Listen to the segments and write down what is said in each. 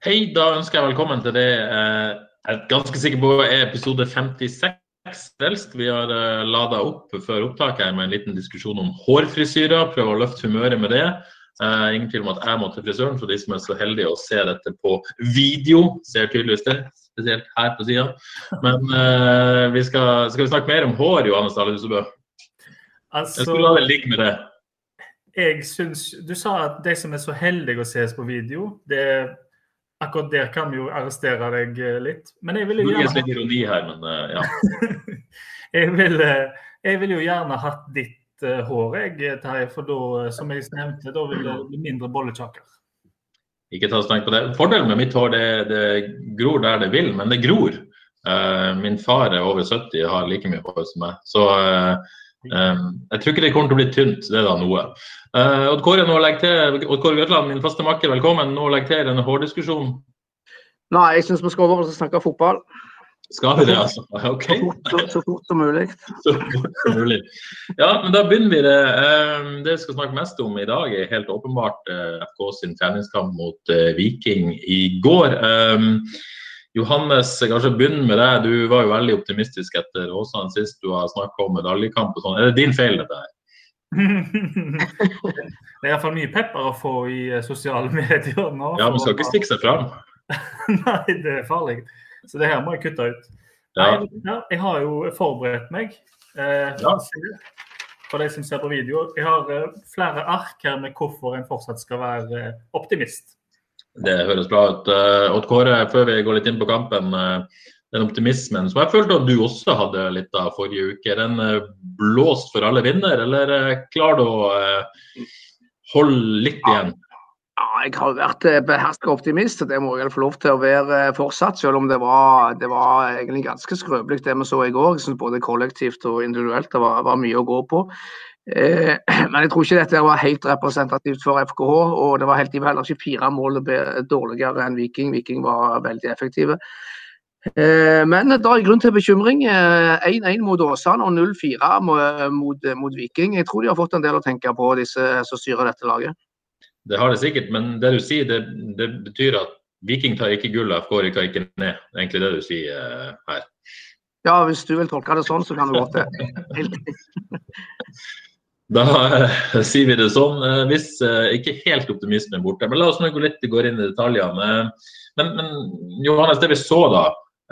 Hei, da ønsker jeg velkommen til det eh, jeg er ganske sikker på er episode 56 helst. Vi har uh, lada opp før opptaket her med en liten diskusjon om hårfrisyrer. Prøve å løfte humøret med det. Eh, ingen tvil om at jeg må til frisøren, for de som er så heldige å se dette på video, ser tydeligvis det. Spesielt her på sida. Men uh, vi skal, skal vi snakke mer om hår, Johannes Dale Husebø? Jeg Altså, skulle la det ligge med det. jeg syns Du sa at de som er så heldige å ses på video, det Akkurat der kan vi jo arrestere deg eh, litt. Men jeg vil jo Muligens gjerne, litt ironi her, men eh, ja. jeg vil, eh, jeg vil jo gjerne hatt ditt hår, jeg, Terje. For da, som jeg nevnte, da vil det bli mindre bollekjaker. Ikke ta stengt på det. Fordelen med mitt hår, det, det gror der det vil, men det gror. Uh, min far er over 70 og har like mye hår som meg. Så eh, jeg tror ikke det kommer til å bli tynt, det er da noe. Uh, Odd Kåre nå legger til, Odd Kåre Grøtland, min faste makker, velkommen. Nå legger til denne hårdiskusjonen. Nei, jeg syns vi skal over og snakke fotball. Skal vi det, altså? OK. Så fort, som mulig. Så fort som mulig. Ja, men da begynner vi det. Eh, Det vi skal snakke mest om i dag, er helt åpenbart eh, FK sin treningskamp mot eh, Viking i går. Johannes, kanskje begynn med deg. Du var jo veldig optimistisk etter Åsane sist du har snakka om medaljekamp og sånn. Er det din feil, dette her? det er iallfall mye pepper å få i eh, sosiale medier nå. Ja, man skal ikke stikke seg fram. Nei, det er farlig. Så det her må jeg kutte ut. Ja. Nei, jeg har jo forberedt meg. Eh, Ja. For de som ser på video. Jeg har eh, flere ark her med hvorfor en fortsatt skal være eh, optimist. Det høres bra ut. Eh, Odd Kåre, før vi går litt inn på kampen. eh, Den optimismen som jeg følte at du også hadde litt av forrige uke. Er den eh, blåst for alle vinner, eller klarer du å holde litt igjen? Ja, jeg har vært eh, beherska optimist, og det må jeg få lov til å være fortsatt. Selv om det var, det var egentlig ganske skrøpelig det vi så i går. Jeg synes Både kollektivt og individuelt det var, var mye å gå på. Eh, men jeg tror ikke dette var helt representativt for FKH. Og det var helt, de var heller ikke fire mål dårligere enn Viking. Viking var veldig effektive. Eh, men det er grunn til bekymring. Eh, 1-1 mot Åsane og 0-4 mot, mot Viking. Jeg tror de har fått en del å tenke på, disse som styrer dette laget. Det har det sikkert, men det du sier, det, det betyr at Viking tar ikke gull, FK rykker ikke ned. Det er egentlig det du sier eh, her. Ja, hvis du vil tolke det sånn, så kan du godt det. Da sier vi det sånn. Hvis eh, ikke helt optimisme er borte. Men la oss nå gå litt gå inn i detaljene. Men, men Johannes, det vi så da,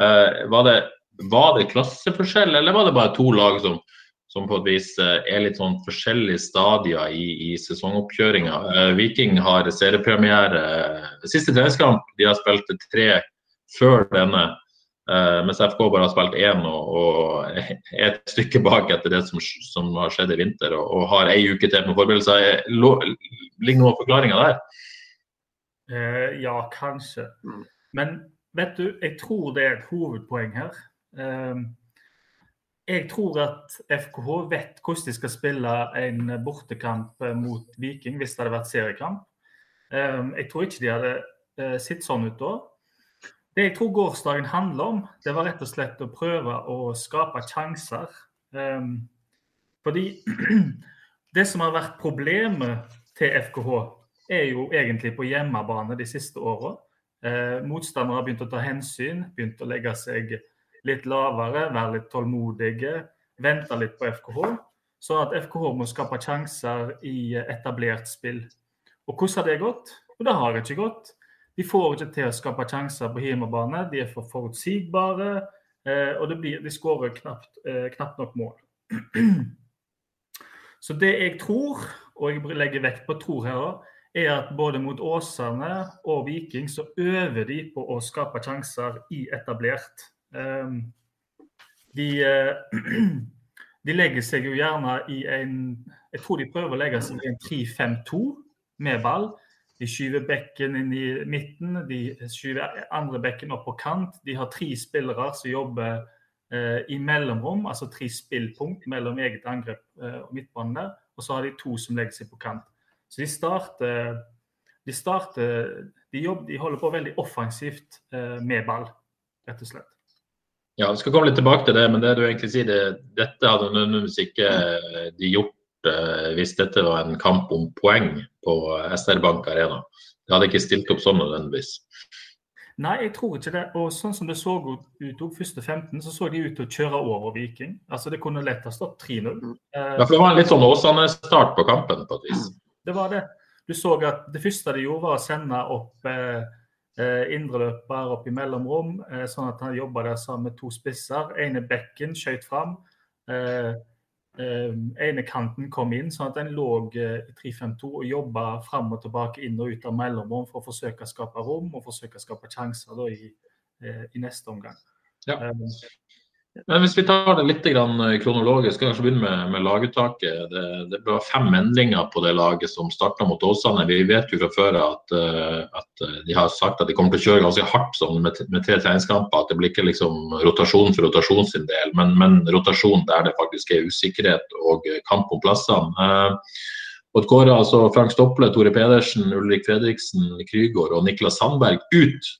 eh, var, det, var det klasseforskjell, eller var det bare to lag som, som på et vis er litt sånn forskjellige stadier i, i sesongoppkjøringa? Viking har seriepremiere siste treningskamp. De har spilt tre før denne. Eh, mens FK bare har spilt én og, og er et stykke bak etter det som, som har skjedd i vinter, og, og har ei uke til med forberedelser. Eh, Ligger noen forklaringer der? Eh, ja, kanskje. Men vet du, jeg tror det er et hovedpoeng her. Eh, jeg tror at FKH vet hvordan de skal spille en bortekamp eh, mot Viking hvis det hadde vært seriekamp. Eh, jeg tror ikke de hadde sett sånn ut da. Det jeg tror gårsdagen handler om, det var rett og slett å prøve å skape sjanser. Um, fordi det som har vært problemet til FKH, er jo egentlig på hjemmebane de siste åra. Eh, motstandere har begynt å ta hensyn, begynt å legge seg litt lavere, være litt tålmodige, vente litt på FKH. Sånn at FKH må skape sjanser i etablert spill. Og hvordan har det gått? Jo, det har ikke gått. De får ikke til å skape sjanser på hjemmebane. De er for forutsigbare. Eh, og blir, de skårer knapt, eh, knapt nok mål. Så det jeg tror, og jeg legger vekt på tror her òg, er at både mot Åsane og Viking så øver de på å skape sjanser i etablert. Um, de, uh, de legger seg jo gjerne i en Jeg tror de prøver å legge seg i en 3-5-2 med ball. De skyver bekken inn i midten, de skyver andre bekken opp på kant. De har tre spillere som jobber eh, i mellomrom, altså tre spillpunkt mellom eget angrep eh, og midtbanen der. Og så har de to som legger seg på kant. Så de starter De, starter, de, jobber, de holder på veldig offensivt eh, med ball, rett og slett. Ja, Vi skal komme litt tilbake til det, men det du egentlig sier, det, dette hadde nødvendigvis ikke eh, de gjort hvis dette var en kamp om poeng på SR Bank Arena. Det hadde ikke stilt opp sånn nødvendigvis. Nei, jeg tror ikke det. Og sånn som det så ut opp første 15, så så de ut til å kjøre over Viking. Altså Det kunne lett ha stått 3-0. Ja, for det var en litt sånn Åsane-start på kampen, på et vis. Det var det. Du så at det første de gjorde, var å sende opp eh, eh indreløper opp i mellomrom, eh, sånn at han jobba der sammen med to spisser. Ene bekken skjøt fram. Eh, eh, ene kanten kom inn, sånn at en lå eh, i 3-5-2 og jobba fram og tilbake inn og ut av mellomrom for å forsøke å skape rom og forsøke å skape sjanser da, i, eh, i, neste omgang. Ja. Men Hvis vi tar det litt eh, kronologisk, kanskje begynne med, med laguttaket. Det, det ble fem endringer på det laget som starta mot Åsane. Vi vet jo fra før at, eh, at, eh, de har sagt at de kommer til å kjøre ganske hardt sånn med, med, tre treningskamper. At det blir ikke liksom rotasjon for rotasjon sin del, men, men, rotasjon der det faktisk er usikkerhet og kamp om plassene. Og Kåre, altså Frank Stopple, Tore Pedersen, Ulrik Fredriksen, Krygård og Niklas Sandberg ut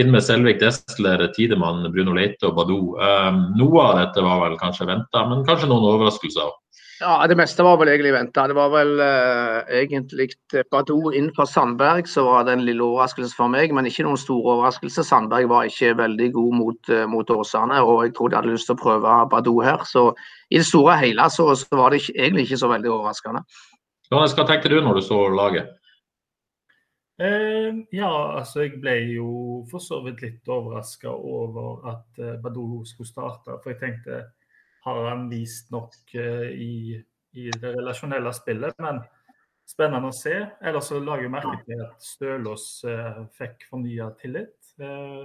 inn med Selvik, Desler, Tidemann, Bruno Leite og Badou. Um, noe av dette var vel kanskje venta, men kanskje noen overraskelser? Ja, Det meste var vel egentlig venta. Det var vel uh, egentlig Badou innenfor Sandberg så var det en lille overraskelse for meg, men ikke noen stor overraskelse. Sandberg var ikke veldig god mot, uh, mot Åsane, og jeg tror de hadde lyst til å prøve Badou her. Så i det store og hele så, så var det ikke, egentlig ikke så veldig overraskende. Hva tenkte du når du så laget? Eh, ja, altså jeg ble jo for så vidt litt overraska over at eh, Badou skulle starte. For jeg tenkte har han vist nok eh, i, i, det relasjonelle spillet? Men spennende å se. Ellers så la jeg merke til at Stølås eh, fikk fornya tillit. Eh,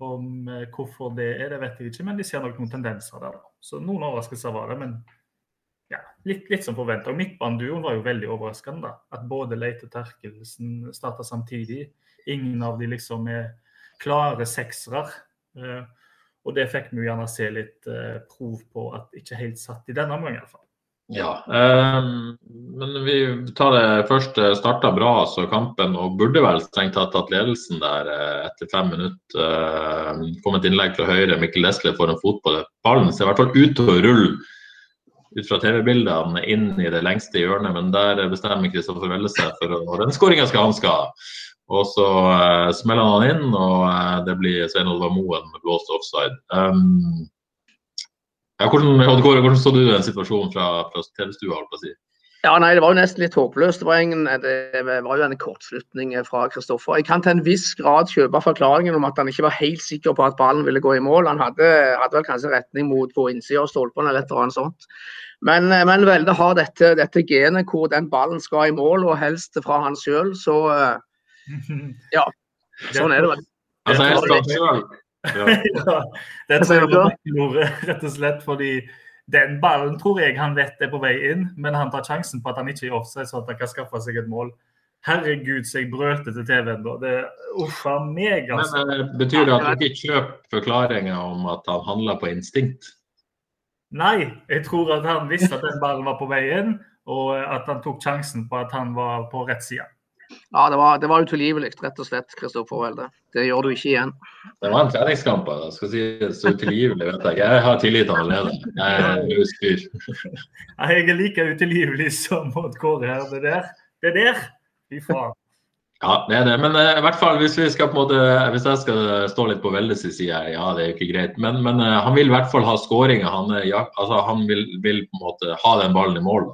om hvorfor det er, det vet jeg ikke, men de ser nok noen tendenser der. Så noen overraskelser var det. men ja, litt, litt som forventa. Midtbaneduoen var jo veldig overraskende. da, At både Leite og Terkelsen starta samtidig. Ingen av de liksom er klare seksere. Uh, og det fikk vi gjerne se litt uh, prov på at ikke helt satt i denne omgang, iallfall. Ja, eh, men vi tar det først. Starta bra så kampen og burde vel strengt tatt tatt ledelsen der uh, etter fem minutter. eh, kom et innlegg fra høyre. Mikkel Desle får en fot på det. Ballen ser i hvert fall ut til å rulle ut fra TV-bildene inn i det lengste hjørnet, men der bestemmer Kristoffer Welle seg for å Den skåringa skal han skal Og så uh, smeller han inn, og uh, det blir Svein Olvar Moen blåst offside. Um, ja, hvordan, hvordan, så du den situasjonen fra, fra TV-stua? Ja, nei, Det var jo nesten litt håpløst. Det var, en, det var jo en kortslutning fra Kristoffer. Jeg kan til en viss grad kjøpe forklaringen om at han ikke var helt sikker på at ballen ville gå i mål. Han hadde, hadde vel kanskje retning mot på innsida av stolpen eller et eller annet sånt. Men, men Velde har dette, dette, genet hvor den ballen skal i mål, og helst fra han sjøl. Så ja, sånn er det vel. Altså, helst han sjøl. Ja. ja, det tror jeg rett og slett fordi den ballen tror jeg han vet er på vei inn, men han tar sjansen på at han ikke er offside, så at han kan skaffe seg et mål. Herregud, så jeg brølte til TV-en da. Det uffa meg, altså. Men, uh, betyr det at du ikke kjøper forklaringa om at han handler på instinkt? Nei, jeg tror at han visste at den ballen var på vei inn, og at han tok sjansen på at han var på rett side. Ja, det var, det var utilgivelig, rett og slett, Kristoffer Welde. Det gjør du ikke igjen. Det var en treningskamp. Jeg skal si så utilgivelig, vet jeg. Jeg har tillit til allerede. Jeg er løs fyr. Jeg er like utilgivelig som Odd Kåre her. Det der, det der, fy faen. Ja, det er det. Men uh, i hvert fall hvis vi skal på måte, hvis jeg skal stå litt på Veldes side, ja det er jo ikke greit. Men, men uh, han vil i hvert fall ha skåringer. Han, ja, altså, han vil, vil, på en måte ha den ballen i mål.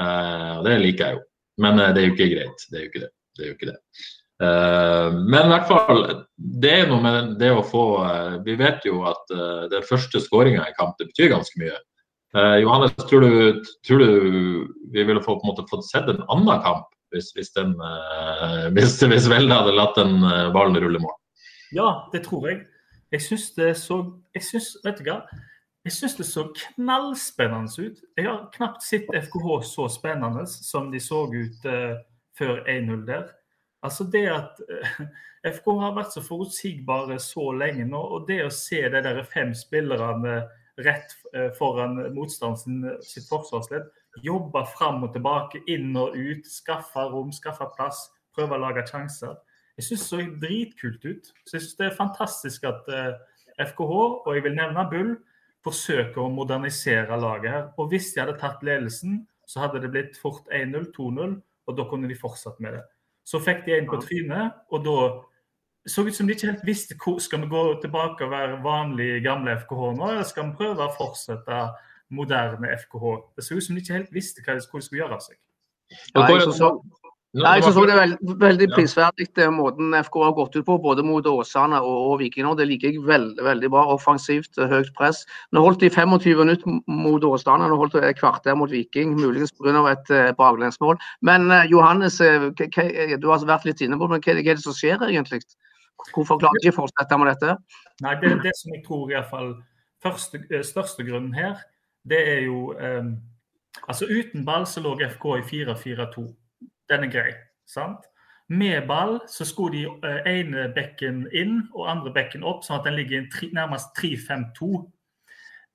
Uh, det liker jeg jo. Men det er jo ikke greit. Det er jo ikke det. det, er jo ikke det. men i hvert fall, det er noe med det å få Vi vet jo at den første skåringa i kamp det betyr ganske mye. Johannes, tror du, tror du vi ville få, måte, fått sett en annen kamp hvis, hvis, den, eh, hvis, hvis Velde hadde latt den eh, ballen rulle mål. Ja, det tror jeg. Jeg syns det så jeg syns, Vet du hva? Jeg syns det så knallspennende ut. Jeg har knapt sett FKH så spennende som de så ut uh, før 1-0 der. Altså det at eh, FK har vært så forutsigbare så lenge nå, og det å se de der fem spillerne rett uh, foran motstanderen sitt forsvarsledd, jobbe fram og tilbake, inn og ut, skaffe rom, skaffe plass, prøve å lage sjanser. Jeg syns det så dritkult ut. Så jeg synes Det er fantastisk at FKH, og jeg vil nevne Bull, forsøker å modernisere laget her. Og hvis de hadde tatt ledelsen, så hadde det blitt fort 1-0, 2-0, og da kunne de fortsatt med det. Så fikk de en på trynet, og da så ut som de ikke helt visste hvor skal vi gå tilbake og være vanlig gamle FKH nå, eller skal vi prøve å fortsette moderne FKH. Det så ut som de ikke helt visste hva de skulle gjøre av seg. Ja, jeg så, Nei, jeg synes det er veldig, veldig prisverdig det måten FK har gått ut på, både mot Åsane og, og Viking. Det liker jeg veldig veldig bra. Offensivt, høyt press. Nå holdt de 25 minutter mot Åsane, nå holdt de et kvarter mot Viking. Muligens pga. et uh, baklengsmål. Men uh, Johannes, uh, du har vært litt inne på men hva, hva er det som skjer egentlig? Hvorfor klarer de ikke å fortsette med dette? Nei, Det, det som jeg tror i hvert fall første, største grunnen her, det er jo um, Altså uten ball så lå FK i 4-4-2 den er grei. sant? Med ball så skulle de uh, ene bekken inn og andre bekken opp, sånn at den ligger nærmest 3-5-2.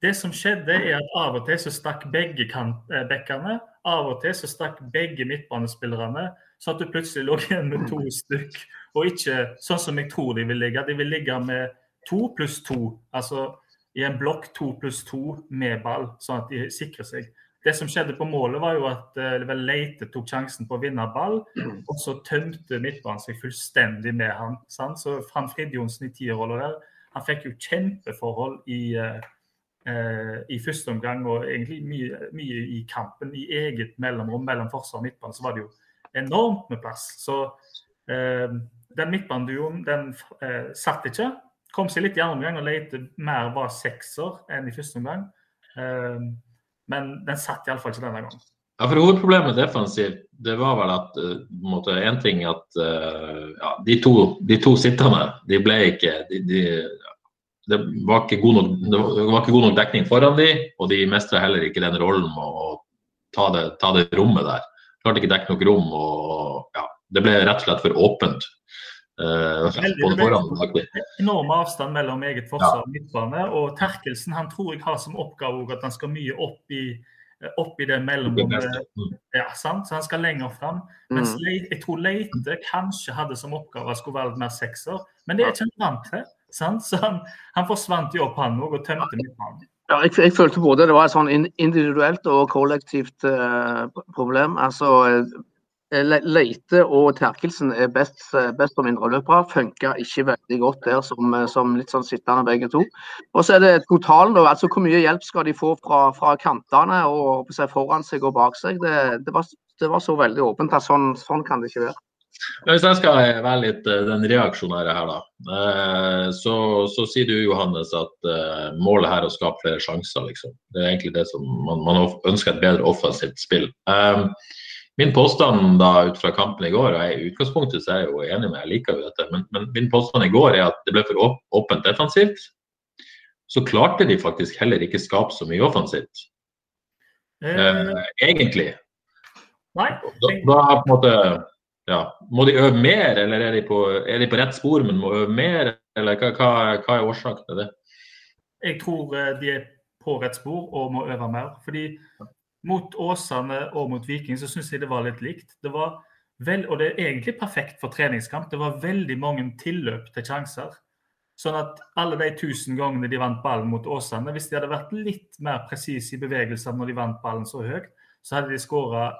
Det som skjedde, er at av og til så stakk begge uh, bekkene. Av og til så stakk begge midtbanespillerne, så at du plutselig lå igjen med to stykk. Og ikke sånn som jeg tror de vil ligge. De vil ligge med to pluss to. Altså i en blokk to pluss to med ball, sånn at de sikrer seg. Det som skjedde på målet, var jo at uh, Leite tok sjansen på å vinne ball. Og så tømte midtbanen seg fullstendig med han. Sant? Så Fran Fridtjonsen i tierrolla der, han fikk jo kjempeforhold i, uh, uh, i første omgang og egentlig mye, mye, i kampen. I eget mellomrom mellom forsvar og midtbane så var det jo enormt med plass. Så den midtbaneduoen den satt ikke. Kom seg litt i andre omgang og Leite mer var sekser enn i første omgang. Men den satt iallfall ikke denne gangen. Ja, for Hovedproblemet defensivt det var vel at på en ting at uh, ja, de, to, de, to, sittende de ble ikke de, de, det, var ikke god nok, det var ikke god nok dekning foran de, og de mestra heller ikke den rollen med å ta det, ta det rommet der. Klarte ikke dekke nok rom. og ja, Det ble rett og slett for åpent. Uh, enorm avstand mellom eget forsvar og midtbane. Og Terkelsen han tror jeg har som oppgave at han skal mye opp i, eh, opp i det mellomrommet. Mm. Ja, sant? Så han skal lenger fram. Mens Leite, jeg tror Leite kanskje hadde som oppgave å skulle være mer sekser, men det er ikke han vant til. Sant? Så han, han forsvant jo opp, han òg, og tømte midtbanen. Ja, jeg, jeg, følte både det var et sånn individuelt og kollektivt uh, problem. Altså, Eh, Leite og Terkelsen er best, best på mindre løpere. Funka ikke veldig godt der som, eh, som, litt sånn sittende begge to. Og så er det totalen, da. Altså hvor mye hjelp skal de få fra, fra kantene og foran seg og bak seg? Det, det, var, det var, så veldig åpent at sånn, sånn kan det ikke være. Hvis jeg skal være litt den reaksjonære her, da. Så, så sier du Johannes at målet her er å skape flere sjanser, liksom. Det er egentlig det som man, man ønsker et bedre offensivt spill. Min påstand da ut fra kampen i går, og jeg, i utgangspunktet så er jeg jo enig med jeg liker jo dette, men, men, min påstand i går er at det ble for åpent defensivt. Så klarte de faktisk heller ikke skape så mye offensivt. Eh, eh egentlig. Nei. Da, da på en måte ja, Må de øve mer, eller er de, på, er de på rett spor, men må øve mer? Eller hva, hva, hva er årsaken til det? Jeg tror eh, de er på rett spor og må øve mer. Fordi mot Åsane og mot Viking så syns jeg det var litt likt. Det var vel, og det er egentlig perfekt for treningskamp. Det var veldig mange tilløp til sjanser. Sånn at alle de tusen gangene de vant ballen mot Åsane, hvis de hadde vært litt mer presise i bevegelser når de vant ballen så høyt, så hadde de skåra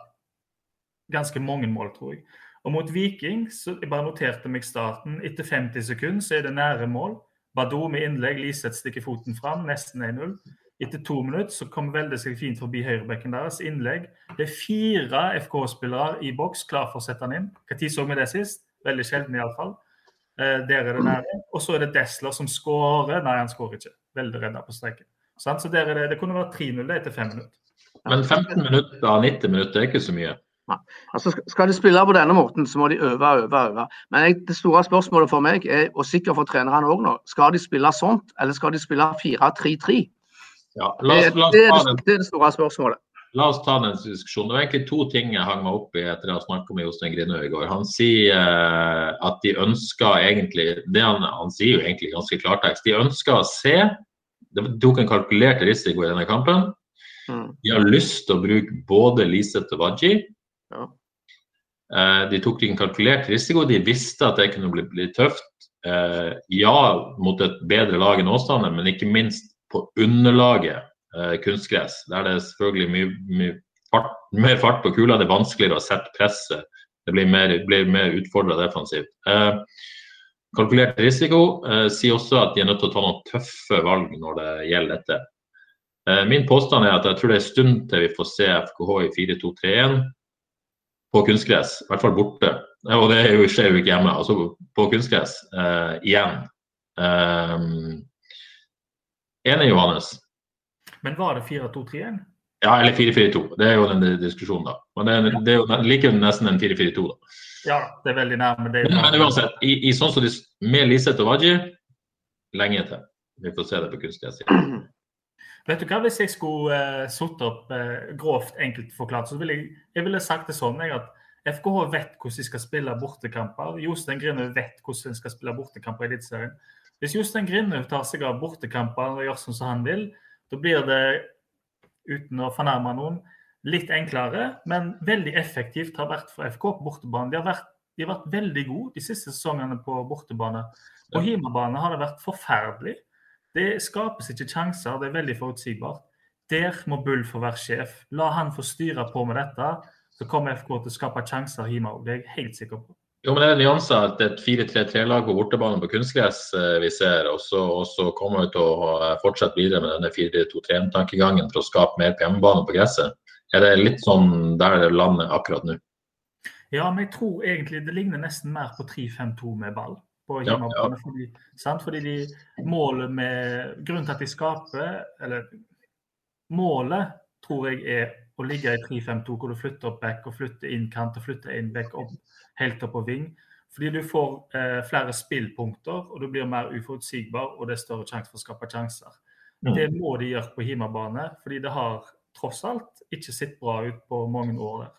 ganske mange mål, tror jeg. Og mot Viking, så jeg bare noterte meg starten. Etter 50 sekunder så er det nære mål. Badou med innlegg, Liseth stikker foten fram, nesten 1-0. Etter to minutter så kom Velde seg fint forbi høyrebekken deres. Innlegg. Det er fire FK-spillere i boks klar for å sette han inn. Når så vi det sist? Veldig sjelden, iallfall. Eh, der er det nære. Og så er det Desler som skårer. Nei, han skårer ikke. Veldig redda på streken. Så der er det, det kunne vært 3-0 etter fem minutter. Men 15 minutter av 90 minutter er ikke så mye? Altså, skal de spille på denne måten, så må de øve, øve, øve. Men jeg, det store spørsmålet for meg, er, og sikkert for trenerne òg nå, skal de spille sånt, eller skal de spille 4-3-3? Ja, la, Det, oss, la, oss det, er ta det, det store spørsmålet. la oss ta den diskusjonen. Det var egentlig to ting jeg hang meg opp i etter å ha snakket med Jostein Grinø i går. Han sier eh, at de ønsker egentlig det han, han sier jo egentlig ganske klartekst. De ønsker å se De tok en kalkulert risiko i denne kampen. Mm. De har lyst til å bruke både Liseth og Waji. Ja. Eh, de tok en kalkulert risiko. De visste at det kunne bli, bli tøft. Eh, ja, mot et bedre lag enn Åsane, men ikke minst på underlaget eh, kunstgress. Der det er selvfølgelig mye, mye fart, mer fart på kula. Det er vanskeligere å sette presset. Det blir mer, blir mer utfordra defensivt. Eh, kalkulert risiko eh, sier også at de er nødt til å ta noen tøffe valg når det gjelder dette. Eh, min påstand er at jeg tror det er en stund til vi får se FKH i 4-2-3-1 på kunstgress, i hvert fall borte. Og det er skjer jo ikke hjemme, altså på kunstgress eh, igjen. Um, enig, Johannes? Men var det 4-2-3-1? Ja, eller 4-4-2. Det er jo den diskusjonen, da. Men det er, det er jo like nesten en 4-4-2, da. Ja, det er veldig nærme. Det Men, men uansett, i, i sånn som de, med Liseth og Waji, lenge til. Vi får se det på kunstgress igjen. Vet du hva, Hvis jeg skulle uh, satt opp uh, grovt enkelt forklart, så ville jeg, jeg ville sagt det sånn jeg, at FKH vet hvordan de skal spille bortekamper. Jostein Grinhaug vet hvordan de skal spille bortekamper i Eliteserien. Hvis Jostein Grinhaug tar seg av bortekampene og gjør sånn som han vil, da blir det, uten å fornærme noen, litt enklere, men veldig effektivt har vært for FK på bortebane. De har vært, de har vært veldig gode de siste sesongene på bortebane. På hjemmebane har det vært forferdelig. Det skapes ikke sjanser, det er veldig forutsigbart. Der må Bull få være sjef. La han få styre på med dette, så kommer FK til å skape sjanser hjemme òg. Det er jeg helt sikker på. Jo, men det er nyanser at et 4-3-3-lag på bortebane på kunstgress eh, vi ser. Og så, kommer vi til å eh, fortsette videre med denne 4-2-3-tankegangen for å skape mer på hjemmebane på gresset. Er det litt sånn der det lander akkurat nå? Ja, men jeg tror egentlig det ligner nesten mer på 3-5-2 med ball på Ja, hjemmebane. Fordi, sant? fordi de målet med Grunnen til at de skaper Eller målet tror jeg er å ligge i 3-5-2, hvor du flytter opp back og flytter inn kant og flytter inn back opp helt opp på ving. Fordi du får eh, flere spillpunkter, og du blir mer uforutsigbar, og det er større sjanse for å skape sjanser. Mm. Det må de gjøre på hjemmebane, fordi det har tross alt ikke sett bra ut på mange år der.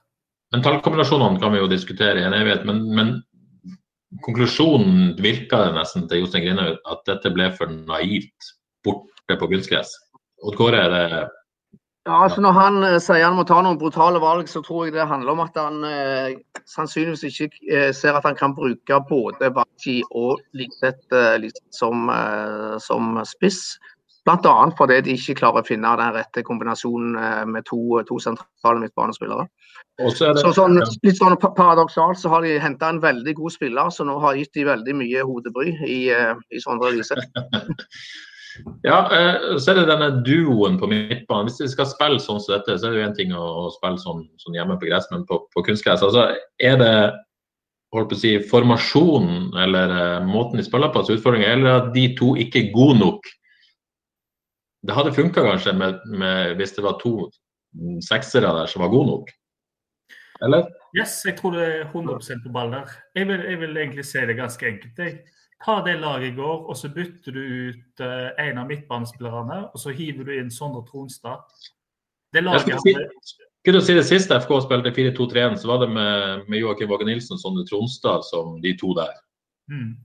Men tallkombinasjonene kan vi jo diskutere i en evighet, men, men konklusjonen virka det nesten til Jostein Grinhaug at dette ble for naivt borte på kunstgress. Odd Kåre, er det Ja, altså Når han uh, sier han må ta noen brutale valg, så tror jeg det handler om at han uh, sannsynligvis ikke uh, ser at han kan bruke både Baji og Liseth som, som spiss. Bl.a. fordi de ikke klarer å finne den rette kombinasjonen med to, to sentrale midtbanespillere. Så det Så sånn, litt sånn paradoksalt så har de henta en veldig god spiller som nå har gitt de veldig mye hodebry i, i Sondre Liseth. Ja, eh, så er det denne duoen på midtbanen. Hvis vi skal spille sånn som dette, så er det jo en ting å, spille sånn, sånn hjemme på gress, men på, på kunstgress. Altså, er det holdt på å si, formasjonen eller eh, måten de spiller på som er utfordringa, eller at de to ikke er gode nok? Det hadde funka kanskje med, med, hvis det var to mm, seksere der som var gode nok? Eller? Yes, jeg tror det er 100% på ball der. Jeg vil, jeg vil egentlig si det ganske enkelt. Jeg. Ta det laget i går, og så bytter du ut uh, en av midtbanespillerne, og så hiver du inn Sondre Tronstad. Det Jeg laget skulle si, skulle si det siste FK spilte 4-2-3-1, så var det med, med Joakim Våge Nilsen og Sondre Tronstad som de to der. Mm.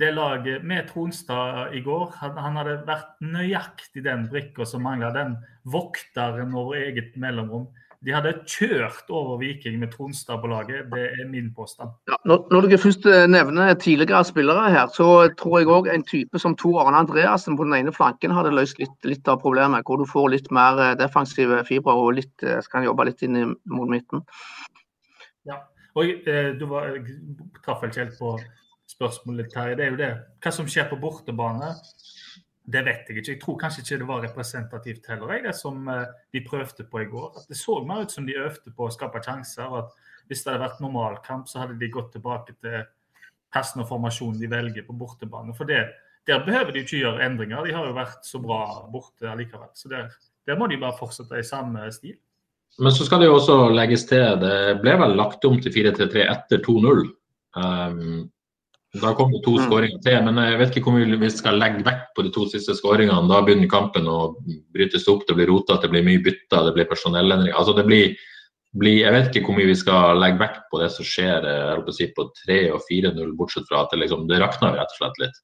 Det laget med Tronstad i går, han, han hadde vært nøyaktig den brikka som mangla. Den vokteren over eget mellomrom. De hadde kjørt over Viking med Tronstad på laget. Det er min påstand. Ja, når, når dere først eh, nevner tidligere spillere her, så tror jeg òg en type som Tor Arne Andreassen på den ene flanken hadde løst litt, litt av problemet. Hvor du får litt mer eh, defensive fibre og litt, eh, skal jobbe litt inn i, mot midten. Og eh, Du var, traff vel ikke helt på spørsmålet, Terje. Det er jo det. Hva som skjer på bortebane, det vet jeg ikke. Jeg tror kanskje ikke det var representativt heller, jeg, det som eh, de prøvde på i går. At det så mer ut som de øvde på å skape sjanser. og at Hvis det hadde vært normalkamp, så hadde de gått tilbake til hvilken formasjon de velger på bortebane. For det, der behøver de ikke gjøre endringer. De har jo vært så bra borte allikevel. Så der, der må de bare fortsette i samme stil. Men så skal det jo også legges til, det ble vel lagt om til 4-3-3 etter 2-0. Um, da kom det to Mm. skåringer til, men jeg vet ikke hvor mye vi skal legge vekt på de to siste skåringene. Da begynner kampen å brytes opp, det blir rotete, det blir mye bytter, det blir personellendringer. Altså det blir, blir, jeg vet ikke hvor mye vi skal legge vekt på det som skjer eh, jeg si, på 3 og 4-0, bortsett fra at det, liksom, det rakner rett og slett litt.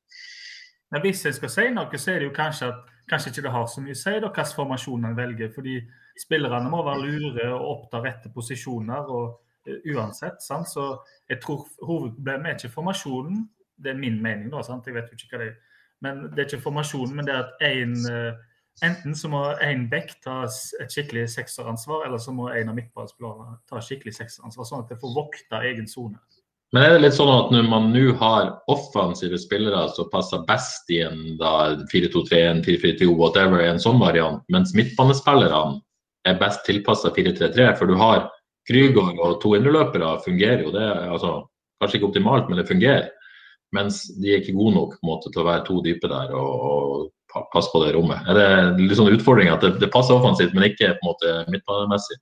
Men hvis jeg skal si noe, så er det jo kanskje at kanskje ikke det har så mye å si da, hvilken formasjon en velger. fordi spillerne må være lure og oppta rette posisjoner og uansett. Sant? Så jeg tror hovedproblemet er ikke formasjonen. Det er min mening, da. Sant? Jeg vet jo ikke hva det er. Men det er ikke formasjonen, men det er at en, eh, enten så må en back ta et skikkelig sekseransvar, eller så må en av midtballspillerne ta skikkelig sekseransvar, sånn at de får vokta egen sone. Men er det litt sånn at når man nå har offensive spillere som passer best i en da 4-2-3, en 4-4-2, whatever, en sånn variant, mens midtbanespillerne er best tilpassa 4-3-3, for du har Krygård og to indreløpere, fungerer jo det. altså Kanskje ikke optimalt, men det fungerer. Mens de er ikke gode nok måte til å være to dype der og, og passe på det rommet. Er det litt sånn utfordring at det, det passer offensivt, men ikke på en måte midtbanemessig?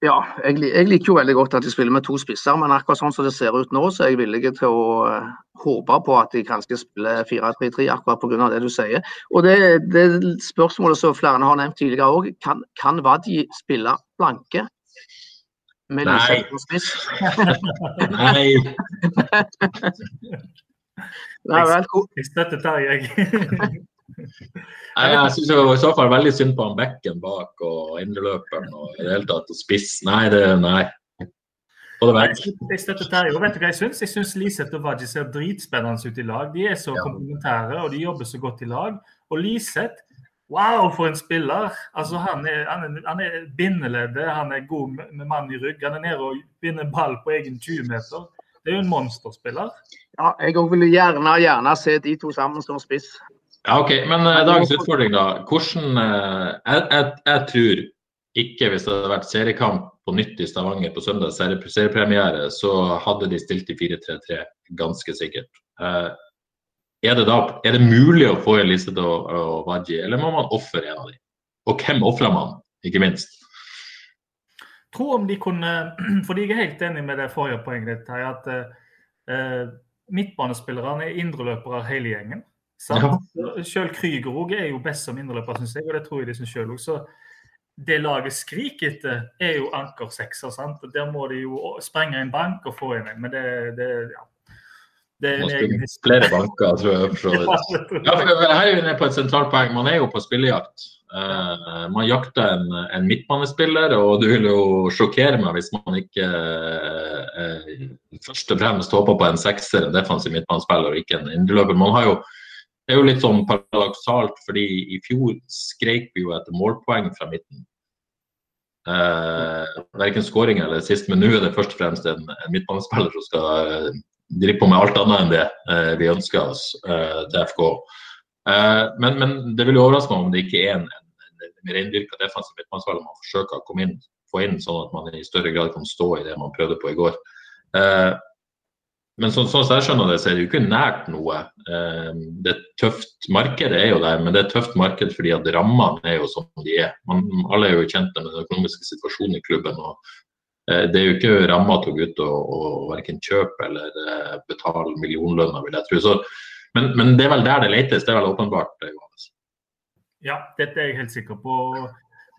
Ja, jeg, jeg liker jo veldig godt at de spiller med to spisser, men akkurat sånn som det ser ut nå, så er jeg villig til å eh, håpe på at de kanskje spiller 4-3-3, akkurat pga. det du sier. Og det, det spørsmålet som flere har nevnt tidligere òg, kan, kan Vadji spille blanke? Med Nei. Liseth på spiss? Nei, Nei vel, Jeg støtter Terje, jeg. Nei, jeg syns i så fall veldig synd på han bekken bak og indreløperen og i det hele tatt og spiss. Nei, det nei. Få det vekk. Jeg støtter Terje. Og vet du hva jeg syns? Jeg syns Liseth og Vaji ser dritspennende ut i lag. De er så Ja. komplementære, og de jobber så godt i lag. Og Liseth, wow, for en spiller! Altså, han er, han er, han er bindeleddet, han er god med, med mann i rygg. Han er nede og binder ball på egen 20-meter. Det er jo en monsterspiller. Ja, jeg òg vil gjerne, gjerne se de to sammen som spiss. Ja, OK. Men uh, dagens utfordring, da. Hvordan uh, jeg, jeg, jeg tror ikke hvis det hadde vært seriekamp på nytt i Stavanger på søndag, serie, seriepremiere, så hadde de stilt i 4-3-3, ganske sikkert. Eh, er, det da, er det mulig å få liste og, og Waji, eller må man ofre en av dem? Og hvem ofrer man, ikke minst? Tro om de kunne Fordi jeg er helt enig med det forrige poenget ditt, her, at eh, midtbanespillerne er indreløpere hele gjengen. Sant? Selv Krüger også er jo best som indreløper, syns jeg, og det tror jeg de syns sjøl òg. Så det laget skriker etter, er jo ankersekser. sant? Der må de jo sprenge en bank og få inn en. Men det, det ja. Det er en egen flere banker, tror jeg. For. Ja, for Her er vi på et sentralt poeng. Man er jo på spillejakt. Uh, man jakter en, en midtbanespiller, og du vil jo sjokkere meg hvis man ikke uh, først og fremst håper på en sekser, en defensiv midtbanespiller, og ikke en indreløper. Man har jo, det er jo litt sånn paradoksalt, fordi i fjor skreik vi jo etter målpoeng fra midten. Eh, verken skåring eller sist, men nå er det først og fremst en, en midtbanespiller som skal eh, drive på med alt annet enn det eh, vi ønsker oss eh, til FK. Eh, men, men det vil jo overraske meg om det ikke er en, en, en rendyrka defensiv midtmannsvalg man forsøker å komme inn, få inn, sånn at man i større grad kan stå i det man prøvde på i går. Men sånn som så jeg skjønner det, så er det jo ikke nært noe. Det er tøft marked er jo der, men det er et tøft marked fordi at rammene er jo som de er. Man, alle er jo kjent med den økonomiske situasjonen i klubben. og Det er jo ikke ramma til å gå ut og, og verken kjøpe eller eh, betale millionlønner, vil jeg tro. Så, men, men det er vel der det letes, det er vel åpenbart. eh, Johannes. Ja, dette er jeg helt sikker på.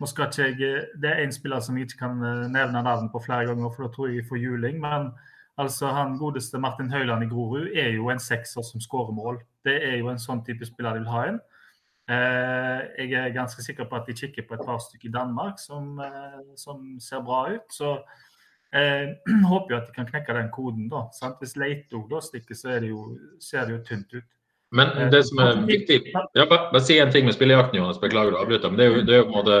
Nå skal ikke jeg, Det er en spiller som jeg ikke kan eh, nevne navnet på flere ganger, for da tror jeg jeg får juling. Men altså, han godeste Martin Høiland i Grorud er jo en sekser som skårer mål. Det er jo en sånn type spiller de vil ha inn. Eh, jeg er ganske sikker på at de kikker på et par stykker i Danmark som, eh, som ser bra ut. Så eh, håper jo at de kan knekke den koden. da. Sant? Hvis Leito da stikker, så det jo, ser det jo tynt ut. Men det som er viktig ja, bare, bare si en ting med spillejakten, Jonas. Beklager å avbryte. Men det er jo, det er jo måte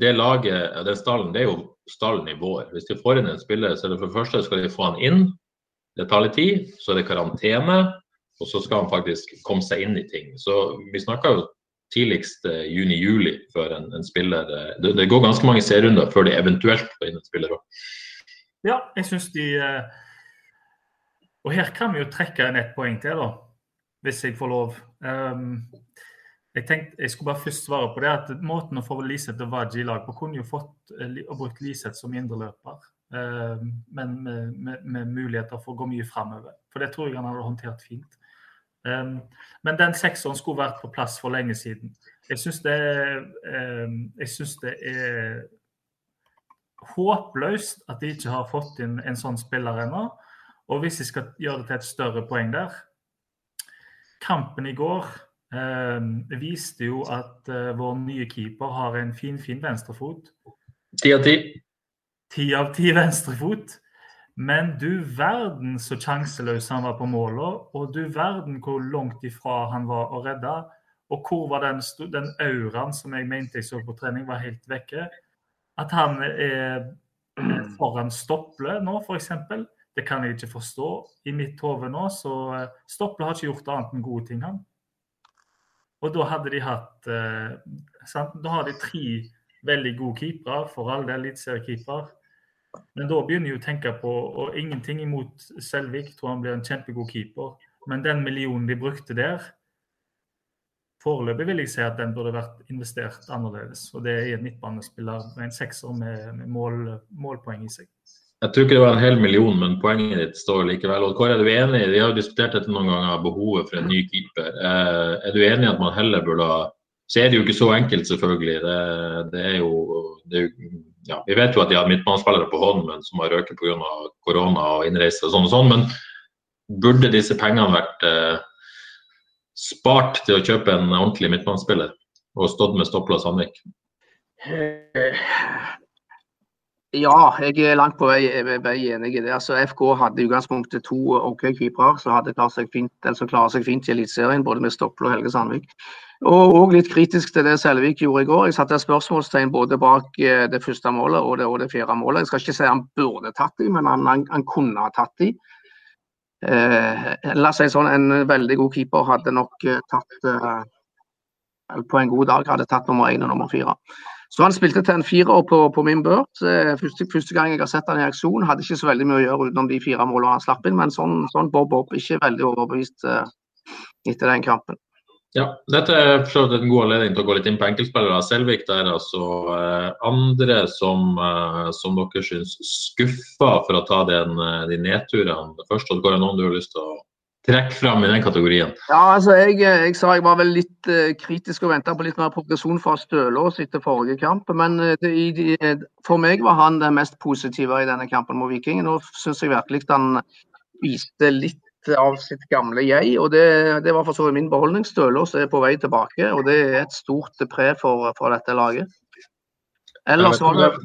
det laget, den stallen, det er jo stallen i vår. Hvis de får inn en spiller, så er det for det første skal de få han inn. Det tar litt tid. Så er det karantene. Og så skal han faktisk komme seg inn i ting. Så vi snakker jo tidligst eh, juni-juli før en, en spiller eh, det, det går ganske mange serierunder før de eventuelt får inn en spiller òg. Ja, jeg syns de eh, Og her kan vi jo trekke inn ett poeng til, da. Hvis jeg får lov. Um, jeg tenkte, jeg skulle bare først svare på det at Måten å få Liseth og Waji i lag på kunne jo fått og brukt Liseth som indreløper. um, men med, med, med, muligheter for å gå mye framover. For det tror jeg han hadde håndtert fint. Eh, men den sekseren skulle vært på plass for lenge siden. Jeg syns det, synes det er håpløst at de ikke har fått inn en sånn spiller ennå. Og hvis jeg skal gjøre det til et større poeng der Kampen i går eh, viste jo at eh, vår nye keeper har en fin, fin venstrefot. Ti av ti. Ti av ti venstrefot. Men du verden så sjanseløs han var på målet, og du verden hvor langt ifra han var å redde. Og hvor var den, den auraen som jeg mente jeg så på trening, var helt vekke. At han er foran Stopple nå, f.eks. Det kan jeg ikke forstå i mitt hode nå. Så Stople Stopple har ikke gjort annet enn gode ting, han. Og da hadde de hatt eh? Da har de tre veldig gode keepere, for all del eliteseriekeeper. Men da begynner jeg å tenke på Og ingenting imot Selvik, tror han blir en kjempegod keeper. Men den millionen de brukte der Foreløpig vil jeg si at den burde vært investert annerledes. Og det er en midtbanespiller med en sekser med, med mål, målpoeng i seg. Jeg tror ikke det var en hel million, men poenget ditt står likevel. Og Kåre, er du enig? Vi har jo diskutert dette noen ganger, behovet for en ny keeper. Eh, er du enig i at man heller burde ha Så er det jo ikke så enkelt, selvfølgelig. Det, det er jo det er, ja, Vi vet jo at de har midtbanespillere på Holmen som har røket pga. korona og innreise og sånn og sånn. Men burde disse pengene vært eh, spart til å kjøpe en ordentlig midtbanespiller og stått med Stopla Sandvik? Eh, ja, jeg er langt på vei, vei enig i det. Altså, FK hadde i utgangspunktet to OK keepere som hadde klart seg fint, eller som klarer seg fint i Eliteserien, både med Stopple og Helge Sandvik. Og, og, litt kritisk til det Selvik gjorde i går. Jeg satte spørsmålstegn både bak eh, det første målet og det, og det fjerde målet. Jeg skal ikke si han burde tatt de, men han, han, han kunne ha tatt de. Eh, la oss si sånn, En veldig god keeper hadde nok eh, tatt eh, På en god dag hadde tatt nummer én og nummer fire. Så han spilte til en firer på, på min børs. Første, første, gang jeg har sett han i aksjon. Hadde ikke så veldig mye å gjøre utenom de fire målene han slapp inn, men sånn, sånn bob bob. Ikke veldig overbevist eh, etter den kampen. Ja, dette er for en god anledning til å gå litt inn på enkeltspillere. Selvik der, altså. Eh, andre som, eh, som dere syns skuffer for å ta den, eh, de nedturene. Først, går det noen du har lyst til å trekke fram i den kategorien? Ja, altså jeg, jeg, sa jeg var vel litt uh, kritisk og venta på litt mer progresjon fra Stølås etter forrige kamp. Men det, i, for meg var han det mest positive i denne kampen mot Viking. Nå syns jeg virkelig han viste litt av sitt gamle jeg, og det, det var for så vidt min beholdning. Stølås er på vei tilbake, og det er et stort pre for, for dette laget. Ellers vet,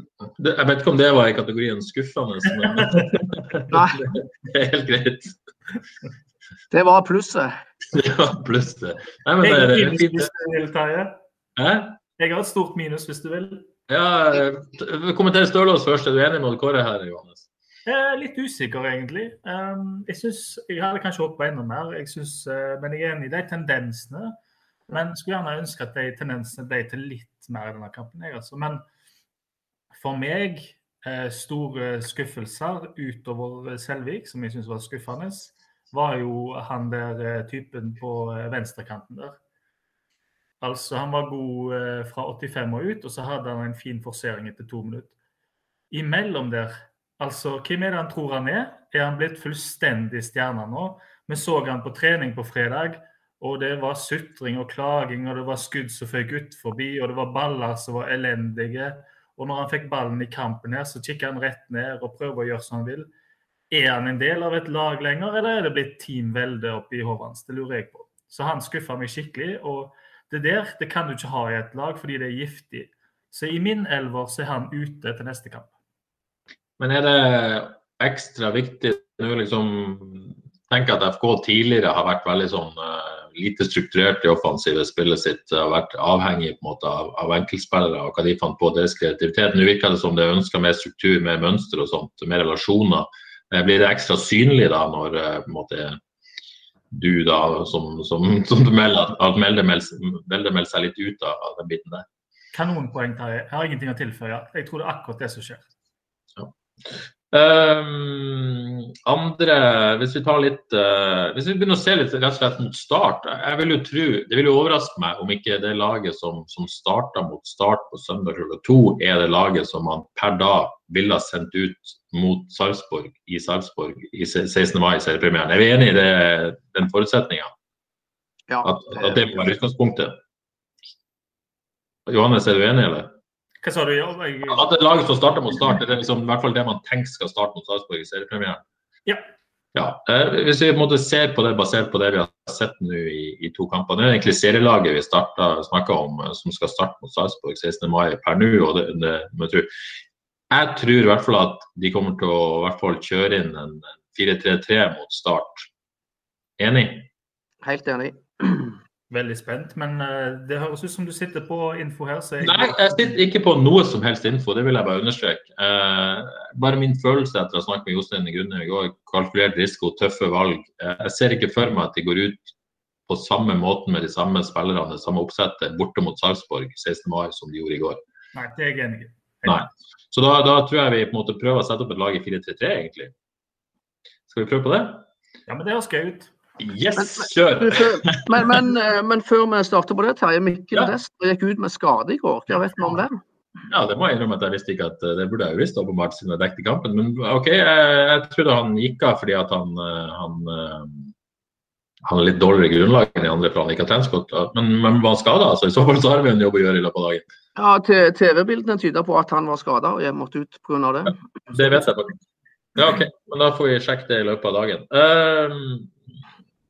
det Jeg vet ikke om det var i kategorien skuffende, men Nei. det er helt greit. Det var plusset. Ja, plusset. Nei, men det, det er fint. Jeg har et stort minus hvis du vil. Ja, Kommenter Stølås først. Er du enig med Kåre her, Johannes? Er litt usikker, egentlig. Um, jeg synes, jeg hadde kanskje håpet enda mer, jeg synes, uh, men jeg er enig i de tendensene. Men skulle gjerne ønske at de tendensene ble til litt mer i denne kampen. Jeg, altså. Men for meg, uh, store skuffelser utover Selvik, som jeg syns var skuffende, var jo han der uh, typen på venstrekanten der. Altså, Han var god fra 85 og ut, og så hadde han en fin forsering etter to minutter. Imellom der Altså, hvem er det han tror han er? Er han blitt fullstendig stjerne nå? Vi så han på trening på fredag, og det var sutring og klaging, og det var skudd som føk ut forbi, og det var baller som var elendige. Og når han fikk ballen i kampen her, så kikker han rett ned og prøver å gjøre som han vil. Er han en del av et lag lenger, eller er det blitt Team Velde oppi hodet hans? Det lurer jeg på. Så han skuffa meg skikkelig. Og det der det kan du ikke ha i et lag fordi det er giftig. Så i min elver så er han ute til neste kamp. Men er det ekstra viktig nå liksom tenker at FK tidligere har vært veldig sånn uh, lite strukturert i offensive spillet sitt. Har vært avhengig på en måte av, av enkeltspillere og hva de fant på deres kreativitet. Nå virker det som det er ønska mer struktur, mer mønster og sånt, mer relasjoner. Uh, blir det ekstra synlig da når uh, på en måte du da som, som, som du melder at melder, melder seg litt ut av den biten der? Kanonpoeng, Terje. Jeg har ingenting å tilføye. Jeg tror det er akkurat det som skjer. Um, andre, hvis vi tar litt uh, Hvis vi begynner å se litt rett og slett mot start jeg vil jo tro, Det vil jo overraske meg om ikke det laget som, som starta mot start på søndag klokka to, er det laget som man per da ville ha sendt ut mot Sarpsborg i Sarpsborg i 16. mai, seriepremieren. Er vi enig i det, den forutsetninga? Ja, At, at det må være utgangspunktet? Johannes, er du enig, eller? Hva sa du? Ja, jeg, At det laget som starter mot start, det er liksom, i hvert fall det man tenker skal starte mot Sarpsborg i seriepremieren. Ja. Ja, eh, Hvis vi på en måte ser på det basert på det vi har sett nå i, i to kamper Det er egentlig serielaget vi snakka om eh, som skal starte mot Sarpsborg 16. mai per nå. og det, det, jeg, tror, jeg tror i hvert fall at de kommer til å i hvert fall kjøre inn en 4-3-3 mot start. Enig? Helt enig. Veldig spent, men eh, det høres ut som du sitter på info her. Jeg, Nei, jeg sitter ikke på noe som helst info, det vil jeg bare understreke. Eh, bare min følelse etter å ha snakket med Jostein Grunne i går, kalkulert risiko, tøffe valg. Eh, jeg ser ikke for meg at de går ut på samme måten med de samme spillerne, samme oppsettet, borte mot Sarpsborg 16. mai som de gjorde i går. Nei, det er jeg enig i. Nei. Så da, da, tror jeg vi på en måte prøver å sette opp et lag i 4-3-3, egentlig. Skal vi prøve på det? Ja, men det høres gøy ut. Yes, kjør! Men, men, eh, men, før vi starter på det, Terje Mikkel Ja. Dester gikk ut med skade i går. Hva vet vi om den? Ja, det må jeg innrømme at jeg visste ikke at eh, det burde jeg visst åpenbart siden jeg dekket kampen. Men OK, jeg, jeg trodde han gikk av fordi at han, eh, han, han har litt dårligere grunnlag enn de andre for han ikke har trent godt. Men, men var han skada? Altså, I så fall så har vi en jobb å gjøre i løpet av dagen. Ja, TV-bildene tyder på at han var skada og jeg måtte ut pga. det. Det vet jeg faktisk. Ja, OK. Men da får vi sjekke det i løpet av dagen. Ehm,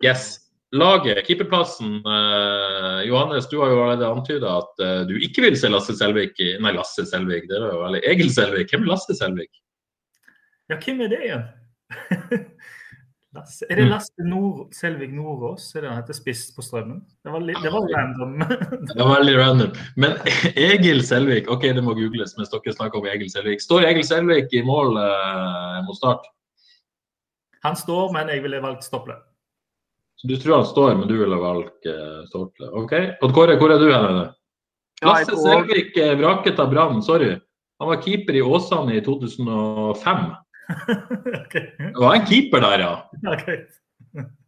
yes. Laget, keeperplassen. eh, Johannes, du har jo allerede antyda at eh, du ikke vil se Lasse Selvik i Nei, Lasse Selvik, det var jo veldig Egil Selvik. Hvem er Lasse Selvik? Ja, hvem er det igjen? Lasse. Mm. Er det Lasse Nord Selvik Nordås? Er det han heter Spiss på Strømmen? Det var, det var random. Det var veldig random. Men Egil Selvik, OK, det må googles mens dere snakker om Egil Selvik. Står Egil Selvik i mål eh, mot start? Han står, men jeg ville valgt Stopple. Så du tror han står, men du ville valgt uh, Stortle. OK. Odd Kåre, hvor er du hen? Ja, Lasse Selvik eh, vraket av Brann, sorry. Han var keeper i Åsane i 2005. okay. Det var en keeper der, ja. Okay.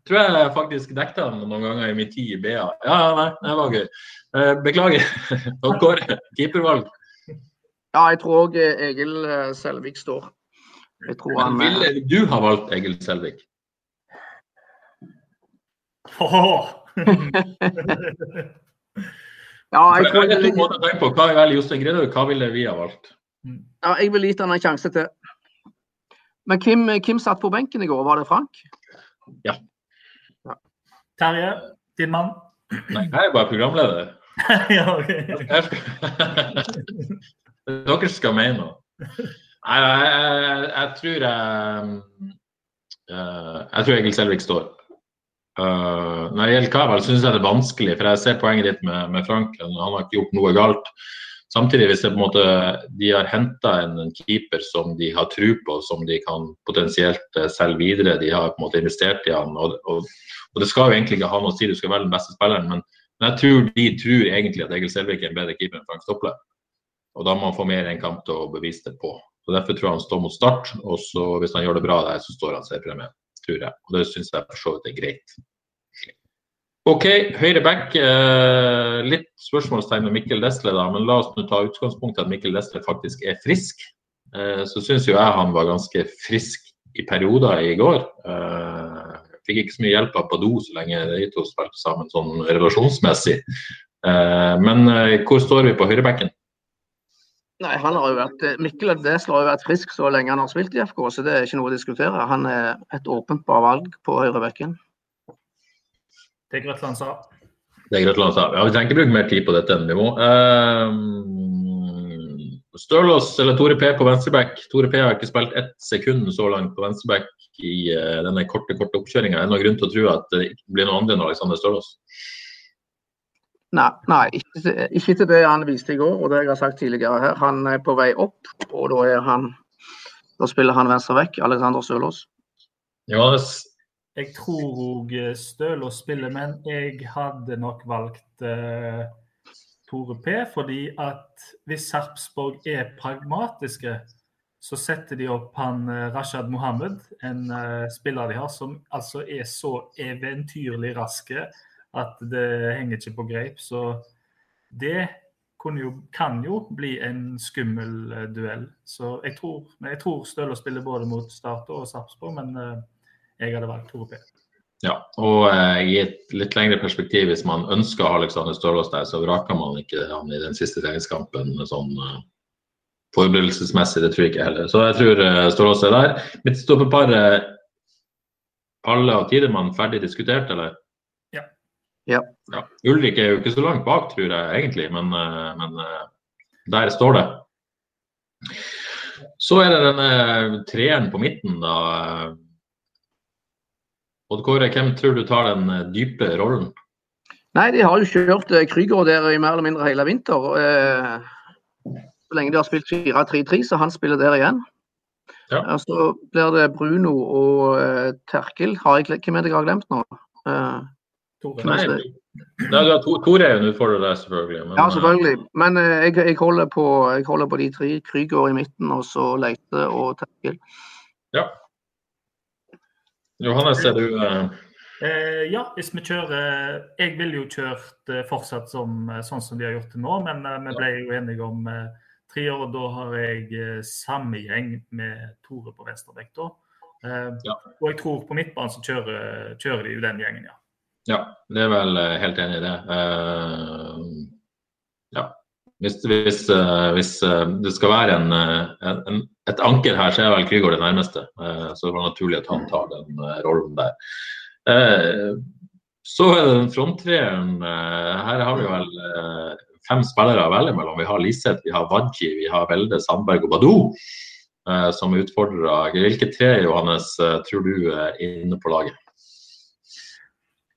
Tror jeg faktisk dekket han noen ganger i min tid i BA. Ja, ja, nei, det var gøy. Eh, beklager. Odd Kåre, keepervalg. Ja, jeg tror òg Egil eh, Selvik står. Jeg tror han eh, ville du ha valgt Egil Selvik? Åh! Ja, jeg tror Jeg har to måter å tenke på. Hva velger Jostein Gredhaug? Hva ville vi ha valgt? ja, jeg ville gitt han en sjanse til. Men hvem, hvem satt på benken i går? Var det Frank? Ja. Terje, din mann? Nei, jeg er bare programleder. ja, ok. Dere skal mene noe. Nei, jeg, jeg, jeg tror jeg eh, Jeg tror Egil Selvik står. Uh, når det gjelder Kavel, syns jeg det er vanskelig, for jeg ser poenget ditt med, med Frank. Han har ikke gjort noe galt. Samtidig, hvis det på en måte, de har henta en, keeper som de har tro på, som de kan potensielt eh, selge videre, de har på en måte investert i han, og, og, og det skal jo egentlig ikke ha noe å si, du skal velge den beste spilleren, men, men jeg tror de tror egentlig at Egil Selvik er en bedre keeper enn Frank Stopple. Og da må han få mer enn kamp til å bevise det på. Så Derfor tror jeg han står mot start, og så hvis han gjør det bra der, så står han seriepremie, tror jeg. Og det syns jeg for så vidt er greit. OK, høyre back. Eh, litt spørsmålstegn med Mikkel Desle, da, men la oss nå ta utgangspunkt i at Mikkel Desle faktisk er frisk. Eh, så syns jo jeg han var ganske frisk i perioder i går. Eh, fikk ikke så mye hjelp av Badou så lenge de to spilte sammen sånn relasjonsmessig. Eh, men eh, hvor står vi på høyrebacken? Nei, han har jo vært, eh, Mikkel Desler har jo vært frisk så lenge han har spilt i FK, så det er ikke noe å diskutere. Han er et åpent bra valg på høyrebekken. Det er Grøtland sa. Det er Grøtland sa. Ja, vi trenger ikke bruke mer tid på dette enn vi må. Uh, Stølås eller Tore P på venstreback. Tore P har ikke spilt ett sekund så langt på venstreback i uh, denne korte korte oppkjøringa. Er det noen grunn til å tro at det ikke blir noe andre enn Alexander Stølås? Nei, nei ikke, ikke til det han viste i går, og det jeg har sagt tidligere her. Han er på vei opp, og da er han Da spiller han venstre vekk, Alexander Sølås. Johannes, Jeg tror òg Stølås spiller, men jeg hadde nok valgt uh, Tore P. Fordi at hvis Sarpsborg er pragmatiske, så setter de opp han eh, Rashad Mohammed, en uh, spiller de har, som altså er så eventyrlig raske at det henger ikke på greip. Så det jo, kan jo bli en skummel uh, duell. Så jeg tror, jeg tror Støle spiller både mot Start og Sarpsborg, men uh, jeg hadde valgt Tore P. Ja, og eh, i et litt lengre perspektiv, hvis man ønsker Alexander Stølås der, så vraker man ikke han i den siste treningskampen sånn uh, forberedelsesmessig. Det tror jeg ikke heller. Så jeg tror uh, Stølås er der. Midtstopperpar uh, alle av Tidemann ferdig diskutert, eller? Ja. ja. Ulrik er jo ikke så langt bak, tror jeg egentlig, men, uh, men der står det. Så er det denne treeren på midten, da. Odd Kåre, hvem tror du tar den eh, dype rollen? Nei, De har jo kjørt eh, Krüger der i mer eller mindre hele vinter. Eh, så lenge de har spilt 4-3-3, så han spiller der igjen. Ja. Så blir det Bruno og eh, Terkel. Har jeg, hvem er det jeg har glemt nå? Eh, Nei, du har to, Tore er en utfordrer der, selvfølgelig. Men, ja, selvfølgelig. Men eh, jeg, jeg, holder på, jeg, holder på, de tre. Krüger i midten, og så Leite og Terkel. Ja, Johannes, er du uh... eh, Ja, hvis vi kjører Jeg ville jo kjørt eh, fortsatt som, eh, sånn som vi har gjort det nå, men eh, vi ble jo enige om eh, tre år. Og Da har jeg eh, samme gjeng med Tore på venstrebekk. Ja. Og jeg tror på midtbanen så kjører, kjører, de jo den gjengen, ja. Ja, det er vel helt enig i det. ja. Hvis, hvis, hvis, det skal være en, en, et anker her, så er vel Krygård det nærmeste. Eh, så det var naturlig at han tar den eh, rollen der. Eh, så er det den fronttreeren. Her har vi vel fem spillere å velge mellom. Vi har Liseth, vi har Wadji, vi har Velde, Sandberg og Badou som utfordrere. Hvilke tre Johannes, tror du er inne på laget?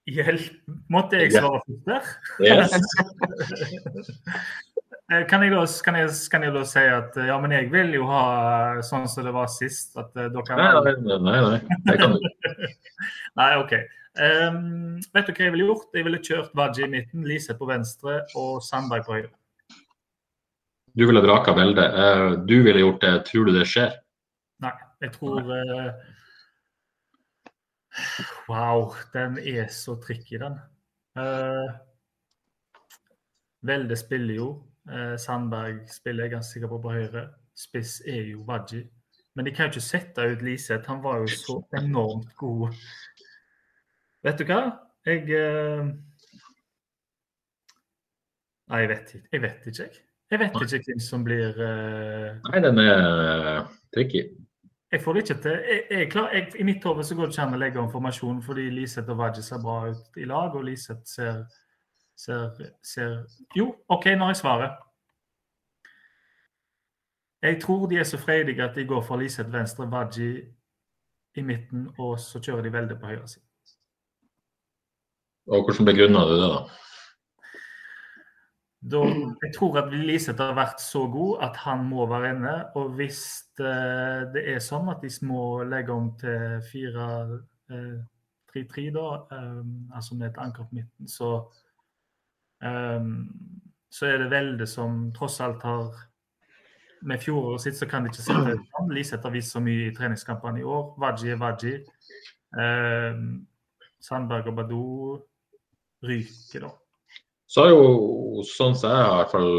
Hjelp, måtte jeg svare først der? Yes. Eh, kan jeg, da, kan, jeg, kan jeg, da, si at ja, men jeg vil jo ha eh, sånn som det var sist? At dere nei, nei, nei, nei. Det kan du. nei, OK. Um, vet du hva jeg ville gjort? Jeg ville kjørt Waji i midten, Lise på venstre og Sandberg på høyre. Du ville vraka Velde. Uh, du ville gjort det. Tror du det skjer? Nei, jeg tror uh, Wow, den er så tricky, den. Uh, Velde spiller jo. Eh, Sandberg spiller jeg ganske sikker på på høyre. Spiss er jo Wadji. Men de kan jo ikke sette ut Liseth. Han var jo så enormt god. Vet du hva? Jeg eh... Nei, jeg vet ikke. Jeg vet ikke, jeg. Vet ikke hvem som blir uh... Nei, den er uh, tricky. Jeg får det ikke til. Jeg, jeg, jeg, I mitt hode går det ikke an å legge om formasjonen fordi Liseth og Wadji ser bra ut i lag, og Liseth ser Ser, ser Jo, OK, nå har jeg svaret. Jeg tror de er så freidige at de går for Liseth venstre, Waji i midten, og så kjører de veldig på høyre side. Og Hvordan begrunner du det, da? Da jeg tror at Liseth har vært så god at han må være inne. Og hvis det, det er sånn at de må legge om til 4-3-3, uh, da, um, altså med et anker på midten, så Um, så er det Velde som tross alt har Med fjoråret sitt så kan de ikke sette ut. Liseth har vist så mye i treningskampene i år. Waji er Waji. Um, Sandberg og Badou ryker, da. Så har jo, sånn som jeg har i hvert fall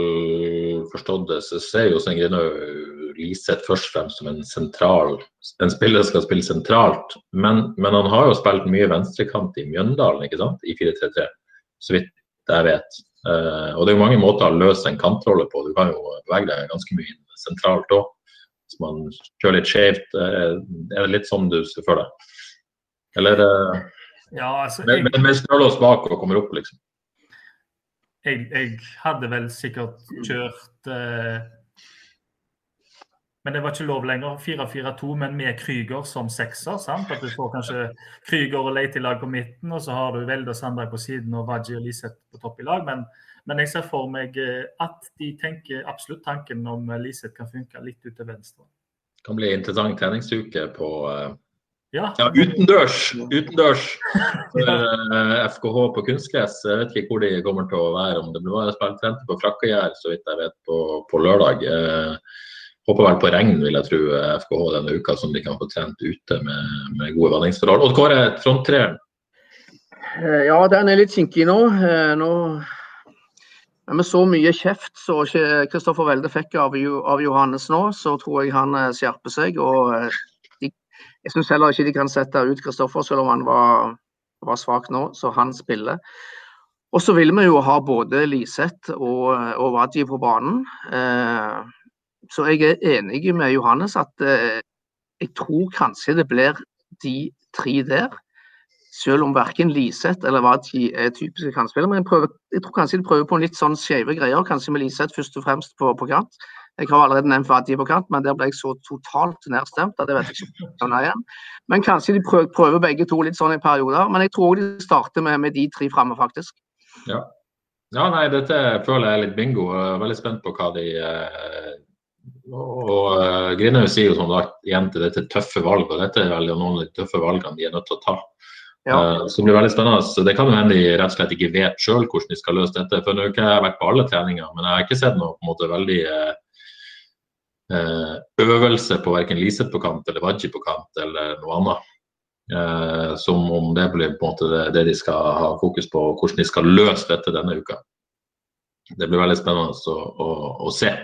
forstått det, så ser jo Svein Grinhaug Liseth først og fremst som en sentral En spiller skal spille sentralt, men, men han har jo spilt mye venstrekant i Mjøndalen, ikke sant? I 4-3-3, så vidt jeg vet. Uh, og det er jo mange måter å løse en kantrolle på. Du kan jo bevege deg ganske mye sentralt òg. Hvis man kjører litt skjevt, uh, er det litt sånn du ser for deg? Eller uh, ja, altså, jeg, med, med bak og kommer opp, liksom? Jeg, jeg hadde vel sikkert kjørt men det var ikke lov lenger. 4-4-2, men med Krüger som sekser. sant? At Du får kanskje Krüger og Leite på midten, og så har du Velde og Sandberg på siden og Waji og Liseth på topp i lag. Men, men, jeg ser for meg eh, at de tenker absolutt tanken om Liseth kan funke litt ut til venstre. Det kan bli interessant treningsuke på uh, ja. ja. utendørs. Utendørs FKH på kunstgress. Jeg vet ikke hvor de kommer til å være. Om det blir spilt trente på Frakkajær, så vidt jeg vet, på, på lørdag. Uh, håper vel på regn, vil jeg tro, FKH denne uka, som de kan få trent ute med, med gode vanningsforhold. Odd Kåre, fronttreeren? Eh, Ja, den er litt kinkig nå. Eh, nå ja, med så mye kjeft som Kristoffer Welde fikk av, av Johannes nå, så tror jeg han eh, skjerper seg. og eh, Jeg syns heller ikke de kan sette ut Kristoffer, selv om han var, var svak nå, så han spiller. Og så vil vi jo ha både Liseth og, og Wadji på banen. Eh, så jeg er enig med Johannes at eh, jeg tror kanskje det blir de tre der. Selv om verken Liseth eller Wadji er typiske kantspillere. Men jeg, prøver, jeg tror kanskje de prøver på en litt sånn skeive greier. Kanskje med Liseth først og fremst på, på kant. Jeg har allerede nevnt Vadi på kant, men der ble jeg så totalt nedstemt at jeg vet ikke om det igjen. Men kanskje de prøver, prøver begge to litt sånn i perioder. Men jeg tror de starter med, med de tre framme, faktisk. Ja. ja, nei, dette føler jeg er litt bingo. Jeg er veldig spent på hva de eh, Og uh, Grinhaug sier jo som sagt igjen til dette tøffe valget, og dette er vel noen av de tøffe valgene de er nødt til å ta. Ja. Eh, så det blir veldig spennende. Så det kan jo hende de rett og slett ikke vet sjøl hvordan de skal løse dette. For nå har ikke jeg vært på alle treninger, men jeg har ikke sett noe på en måte veldig eh, eh, øvelse på verken Liseth på kant eller Wadji på kant eller noe annet. Eh, som om det blir på en måte det, det de skal ha fokus på, og hvordan de skal løse dette denne uka. Det blir veldig spennende å, å, å se.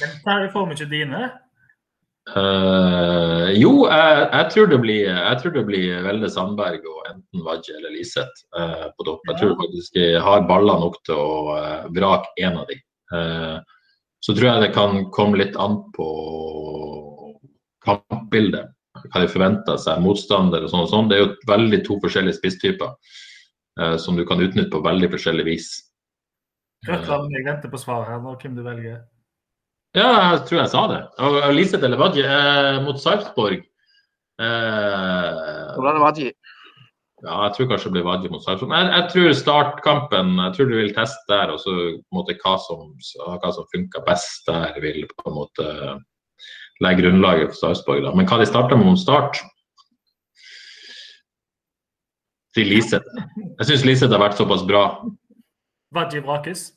Men Terje, får for ikke dine? Eh, jo, jeg, jeg, tror det blir, jeg tror det blir Velde Sandberg og enten Wadji eller Liseth eh, på topp. Jeg tror faktisk jeg har baller nok til å eh, vrake en av de. Eh, så tror jeg det kan komme litt an på kampbildet. Hva de forventer seg, motstander og sånn og sånn. Det er jo veldig to forskjellige spisstyper eh, som du kan utnytte på veldig forskjellig vis. Gratulerer, jeg venter på svar her nå, hvem du velger. Ja, jeg tror jeg sa det. Og Lise eller eh, mot Sarpsborg eh? Ja, jeg tror kanskje det blir Wadji mot Sarpsborg. Men jeg, jeg tror startkampen Jeg tror du vil teste der, og så på en måte hva som, hva som funker best der, vil på en måte legge grunnlaget for Sarpsborg. Men hva de starter med om start Til Liseth. Jeg syns Liseth har vært såpass bra. Wadji vrakes.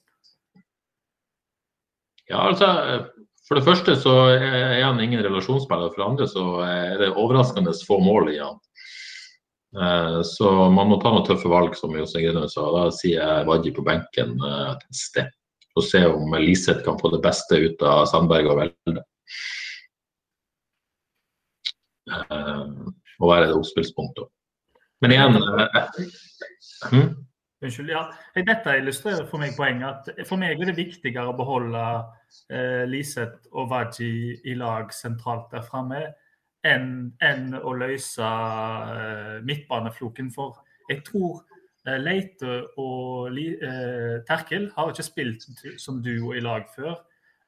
Ja, altså, For det første så er han ingen relasjonsspiller. For det andre så er det overraskende få mål i han. Eh, Så man må ta noen tøffe valg, som Jostein Grinhaug sa. Da sier jeg Wadji på benken eh, et sted. Og se om Liseth kan få det beste ut av Sandberg og Velde. Eh, Og være det oppspillspunktet. Men igjen hm? Unnskyld. ja. Dette illustrerer for meg poenget at for meg er det viktigere å beholde eh, Liseth og Wadji i lag sentralt der framme enn en å løse eh, midtbanefloken. For jeg tror eh, Leite og eh, Terkel har ikke spilt som duo i lag før.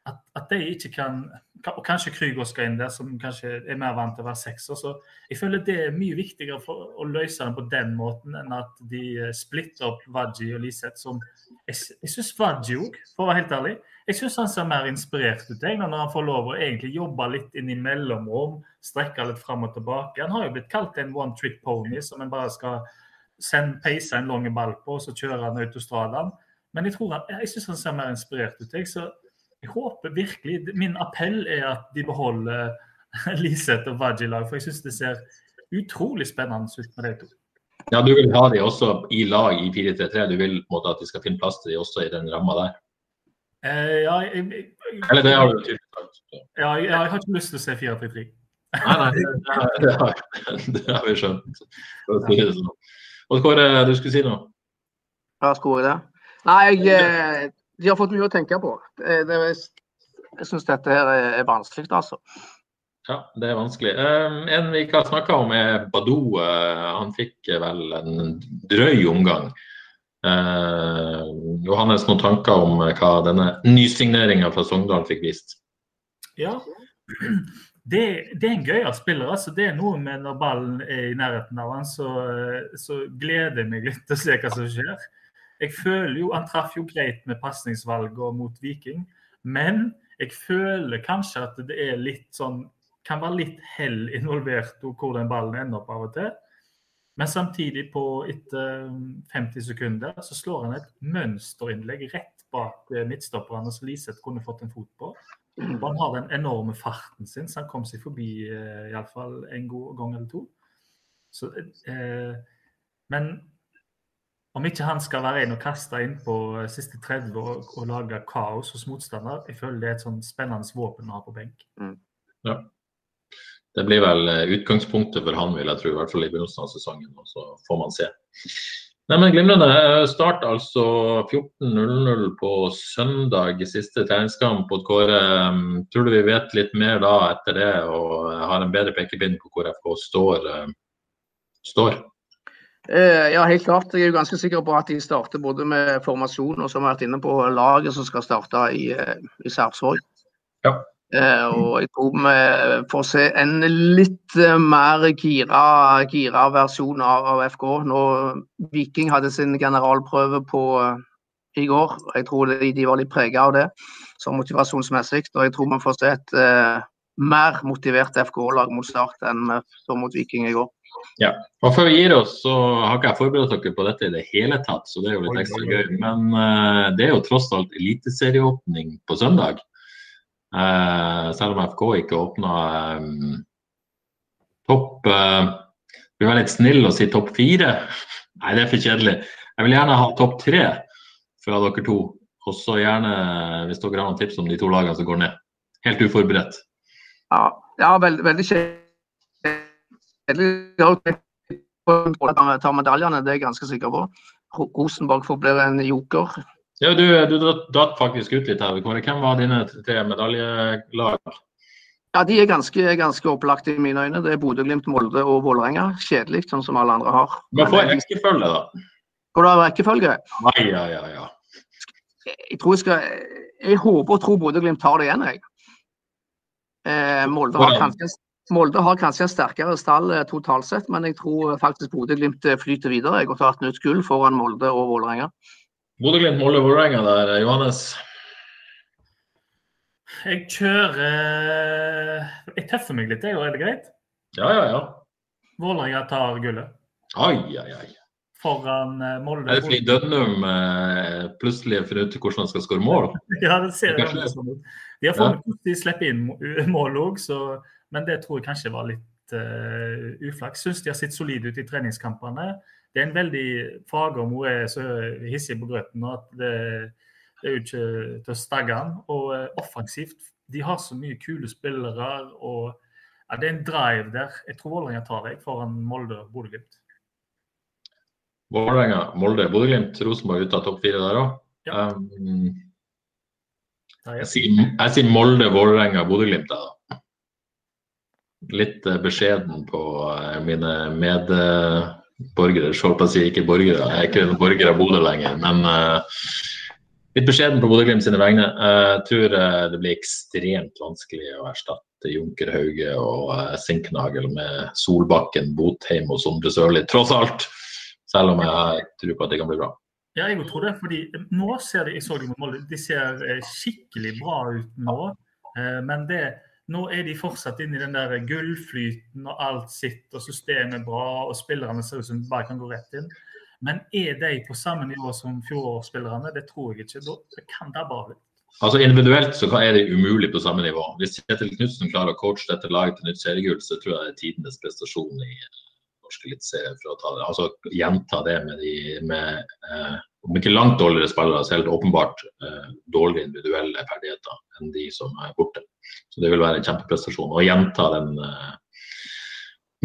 At, at de ikke kan Og kanskje Krygård skal inn der, som kanskje er mer vant til å være sekser. Så jeg føler det er mye viktigere for å løse det på den måten enn at de eh, splitter opp Wadji og Liseth. Som jeg, jeg syns Wadji òg, for å være helt ærlig, jeg synes han ser mer inspirert ut jeg, når han får lov å egentlig jobbe litt inn i mellomrom, strekke litt fram og tilbake. Han har jo blitt kalt en one trick pony, som en bare skal sende, peise en lang ball på, og så kjøre han autostradaen. Men jeg, tror han, jeg syns han ser mer inspirert ut. jeg, så jeg håper virkelig Min appell er at de beholder Liseth og lag, for jeg syns det ser utrolig spennende ut med de to. Ja, du vil ha de også i lag i 4-3-3. Du vil på en måte, at de skal finne plass til de også i den ramma der. Eh, ja, jeg, jeg, Eller det har du tydelig sagt. ja, jeg, jeg har ikke lyst til å se 4-3-3. Nei, nei, det, det, har, det har vi skjønt. Sånn. Og Kåre, du skulle si noe? Ja, skulle jeg det? Nei, jeg, eh, de har fått mye å tenke på. Det, det, jeg syns dette her er, er vanskelig, altså. Ja, det er vanskelig. Um, en vi ikke har snakka om, er Badou. Uh, han fikk vel en drøy omgang. Uh, Johannes, noen tanker om hva denne nysigneringa fra Sogndal fikk vist? Ja. Det, det er en gøyal spiller. altså Det er noe med når ballen er i nærheten av han, så, så gleder jeg meg litt til å se hva som skjer. Jeg føler jo, Han traff jo greit med pasningsvalget mot Viking, men jeg føler kanskje at det er litt sånn kan være litt hell involvert og hvor den ballen ender opp av og til. Men samtidig, på etter 50 sekunder, så slår han et mønsterinnlegg rett bak eh, midtstopperne som Liseth kunne fått en fot på. Han har den enorme farten sin, så han kom seg forbi uh, iallfall en god gang eller to. Så, eh, men om ikke han skal være en og kaste inn på siste 30 og, og lage kaos hos motstander, jeg føler det er et sånn spennende våpen å ha på benk. Mm. Ja. Det blir vel utgangspunktet for han, vil jeg tro, i hvert fall i begynnelsen av sesongen. og Så får man se. Nei, men Glimrende. Start altså 14.00 på søndag, siste treningskamp mot Kåre. Tror du vi vet litt mer da etter det og har en bedre pekepinn på hvor FK står? Eh, står? Eh, ja, helt klart. Jeg er jo ganske sikker på at de starter både med formasjon og som har vært inne på laget som skal starte i, eh, i Sarpsborg. Ja. Eh, og jeg tror vi får se en litt eh, mer gira, gira versjon av, av, FK. Nå Viking hadde sin generalprøve på i går. Jeg tror de, de var litt prega av det, sånn motivasjonsmessig. Og jeg tror vi får se et uh, mer motivert FK-lag mot start enn så mot Viking i går. Ja, og Før vi gir oss, så har ikke jeg forberedt dere på dette i det hele tatt, så det er jo litt ekstra gøy. Men uh, det er jo tross alt eliteserieåpning på søndag. Uh, selv om FK ikke åpna um, topp uh, Vil være litt snill og si topp fire. Nei, det er for kjedelig. Jeg vil gjerne ha topp tre fra dere to. Også gjerne, hvis dere har noen tips om de to lagene som går ned. Helt uforberedt. Ja, ja veld, veldig kjedelig. Ta medaljene, det er jeg ganske sikker på. Rosenborg forblir en joker. Ja, du, du datt faktisk ut litt her. Hvem var dine tre medaljelag? Ja, De er ganske, ganske opplagte i mine øyne. Det er Bodø, Glimt, Molde og Vålerenga. Kjedelig, sånn som alle andre har. Men få rekkefølge, da. Går du av rekkefølge? Nei, ja, ja, ja. Jeg tror jeg skal Jeg håper og tror Bodø-Glimt tar det igjen, jeg. Eh, Molde, har kanskje, Molde har kanskje en sterkere stall eh, totalt sett, men jeg tror faktisk Bodø-Glimt eh, flyter videre jeg, har tatt nytt gull foran Molde og Vålerenga. Bodø-Glimt, Molde, og Vålerenga der, Johannes? Jeg kjører Jeg tøffer meg litt, jeg, er det greit? Ja, ja, ja. Vålerenga tar gullet. Ai, ai, ai. Foran Molde. Er det fordi Dønnum plutselig finner ut hvordan han skal skåre mål? ja, det ser det sånn ut. De har fått ja. de slipper inn mål òg, men det tror jeg kanskje var litt uh, uflaks. Syns de har sett solide ut i treningskampene det er en veldig Fagermo Mo er så hissig på grøten at det, det, er jo ikke til å stagge han. Og uh, offensivt, de har så mye kule spillere. og ja, Det er en drive der. Jeg tror Vålerenga tar deg foran Molde og Bodø-Glimt. Vålerenga, Molde, Bodø-Glimt, Rosenborg ute av topp fire der òg. Ja. Um, jeg, sier, jeg sier Molde, Vålerenga, Bodø-Glimt. Litt uh, beskjeden på uh, mine medborgere. Selv om jeg å si ikke borgere, jeg er ikke borger av Bodø lenger. Men uh, litt beskjeden på Bodø-Glimt sine vegne. Jeg tror det blir ekstremt vanskelig å erstatte Junker Hauge og Sinknagel med Solbakken, Botheim og Sondre Sørli, tross alt. Selv om jeg tror på at det kan bli bra. Ja, jeg tror det. fordi nå ser de, jeg så de, de ser skikkelig bra ut nå. Men det nå er de fortsatt inne i den der gullflyten og alt sitt, og systemet er bra, og spillerne ser ut som de bare kan gå rett inn. Men er de på samme nivå som fjorårsspillerne? Det tror jeg ikke. Det kan det bare bli. Altså Individuelt så er det umulig på samme nivå. Hvis Kjetil Knutsen klarer å coache dette laget til nytt seriegull, så tror jeg det er tidenes prestasjon i norsk eliteserie. Altså gjenta det med, de, med eh, om ikke langt dårligere spillere, så helt åpenbart eh, dårligere individuelle ferdigheter enn de som er borte. Så det vil være en kjempeprestasjon. Og gjenta den uh,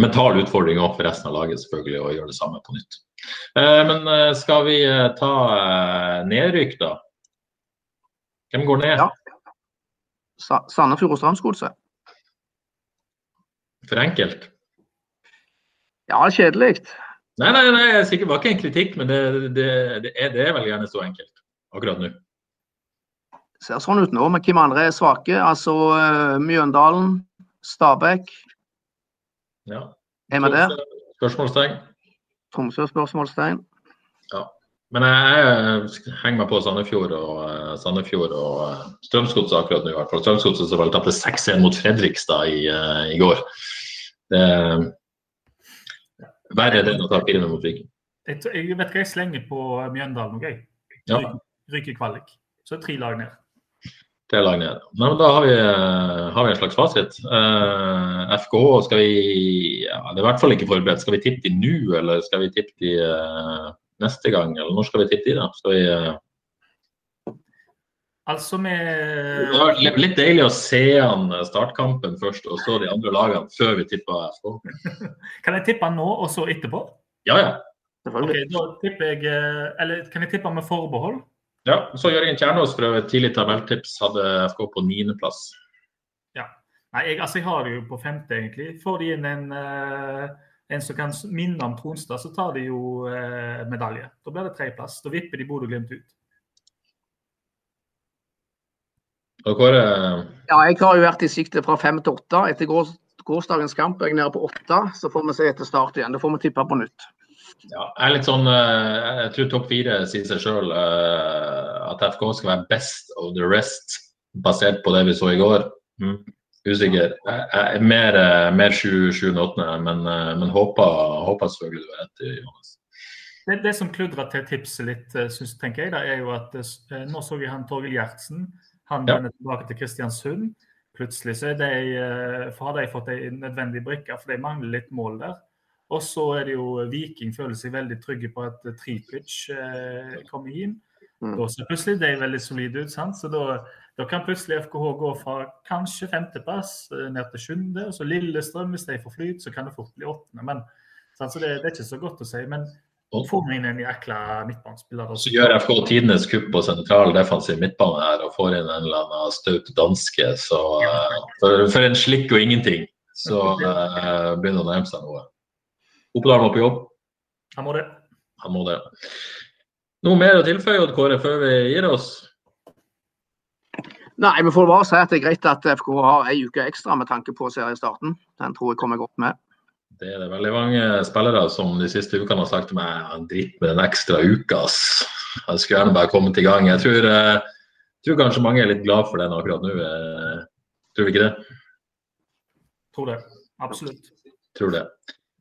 mentale utfordringa for resten av laget selvfølgelig, og gjøre det samme på nytt. Uh, men uh, skal vi ta nedrykk, da? Hvem går ned? Ja. Sandefjord og Strømsgodset. For enkelt? Ja, kjedelig. Nei, nei, nei, det var ikke en kritikk, men det, det, det, er, det er vel gjerne så enkelt akkurat nå. Ser sånn ut nå, men hvem andre er svake? Altså uh, Mjøndalen, Stabæk. Ja. Er vi der? Spørsmålstegn. Tromsø, spørsmålstegn. Ja. Men jeg, jeg henger meg på Sandefjord og, uh, Sandefjord og uh, Strømsgodset akkurat nå. i hvert fall. Strømsgodset som vel tapte 6-1 mot Fredrikstad i, uh, i går. Det, Verre enn å ta fire mot Viking. Jeg, jeg, vet hva jeg slenger på Mjøndalen og jeg. Ja. Ryker kvalik. Så er tre lag ned. Tre lag ned. Nei, men da har vi, eh, har vi en slags fasit. Uh, FKH skal vi ja, Det er i hvert fall ikke forberedt. Skal vi tippe de nå, eller skal vi tippe de uh, neste gang? Eller når skal vi tippe de, da? Skal vi uh... Altså med Det var litt deilig å se an startkampen først, og så de andre lagene før vi tippa FK. kan jeg tippe nå, og så etterpå? Ja, ja. Okay, da tipper jeg Eller kan jeg tippe med forbehold? Ja, så Jørgen Kjernås fra et tidlig tabelltips hadde FK på niendeplass. Ja. Nei, jeg, altså, jeg har det jo på femte, egentlig. Får de inn en, uh, en som kan minne om Tronstad, så tar de jo uh, medalje. Da blir det tredjeplass. Da vipper de Bodø-Glimt ut. Og Kåre? Ja, jeg har jo vært i sikte fra fem til åtte. Etter gårsdagens kamp er jeg nede på åtte. Så får vi se etter start igjen. Da får vi tippe på nytt. Ja, jeg er litt sånn eh, Jeg tror topp fire sier seg sjøl eh, at FK skal være best of the rest, basert på det vi så i går. Mm. Usikker. Jeg er mer, eh, mer 7.-8., men, men håper, håper selvfølgelig du har rett, Johannes. Det, det, som kludrer til tipset litt, synes, tenker jeg, da, er jo at nå så vi han Torgild Gjertsen. Han ja. vender tilbake til Kristiansund. Plutselig så er de, for har de fått en nødvendig brikke, for de mangler litt mål der. Og så er det jo Viking føler seg veldig trygge på at Tripic eh, kommer inn. Mm. Da ser plutselig de veldig solide ut. sant? Så da, da, kan plutselig FKH gå fra kanskje femteplass eh, ned til sjuende. Og så Lillestrøm, hvis de får flyt, så kan det fort bli åttende. Men sant? så det, det, er ikke så godt å si. Men får vi inn en jækla midtbanespiller Så gjør FK tidenes kupp på sentral defensiv midtbane her og får inn en eller annen staut danske. Så uh, for, for, en slikk og ingenting, så uh, begynner det å nærme seg noe. Oppdal må på jobb. Han må det. Han må det. Noe mer å tilføye, Odd Kåre, før vi gir oss? Nei, vi får bare si at det er greit at FK har ei uke ekstra med tanke på seriestarten. Den tror jeg kommer godt med. Det er det veldig mange spillere som de siste ukene har sagt til meg drit med den ekstra uka. Jeg skulle gjerne bare kommet i gang. Jeg tror, jeg eh, tror, kanskje mange er litt glad for den akkurat nå. Eh, tror vi ikke det? Tror det. Absolutt. Tror det.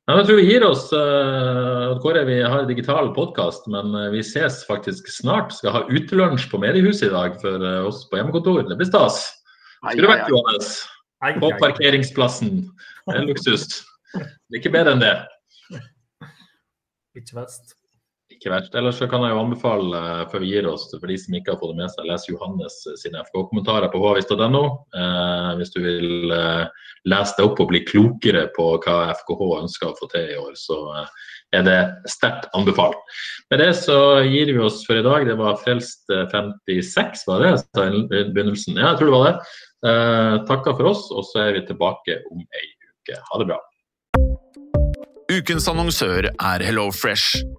Ja, jeg tror vi gir oss. Uh, Kåre, vi har digital podkast, men uh, vi ses faktisk snart. Skal ha utelunsj på mediehuset i dag for uh, oss på hjemmekontor. Det blir stas. Skulle vært, Johannes? På parkeringsplassen. Det er luksus. Det er ikke bedre enn det. Ikke verst. Ikke verst. Ellers så kan jeg jo anbefale, før vi gir oss, for de som ikke har fått det med seg, lese Johannes sine FK-kommentarer på hvis.no. Eh, hvis du vil eh, lese deg opp og bli klokere på hva FKH ønsker å få til i år, så eh, er det sterkt anbefalt. Med det så gir vi oss for i dag. Det var Frelst 56, var det i begynnelsen? Ja, jeg tror det var det. Eh, takker for oss, og så er vi tilbake om ei uke. Ha det bra. Ukens annonsør er HelloFresh.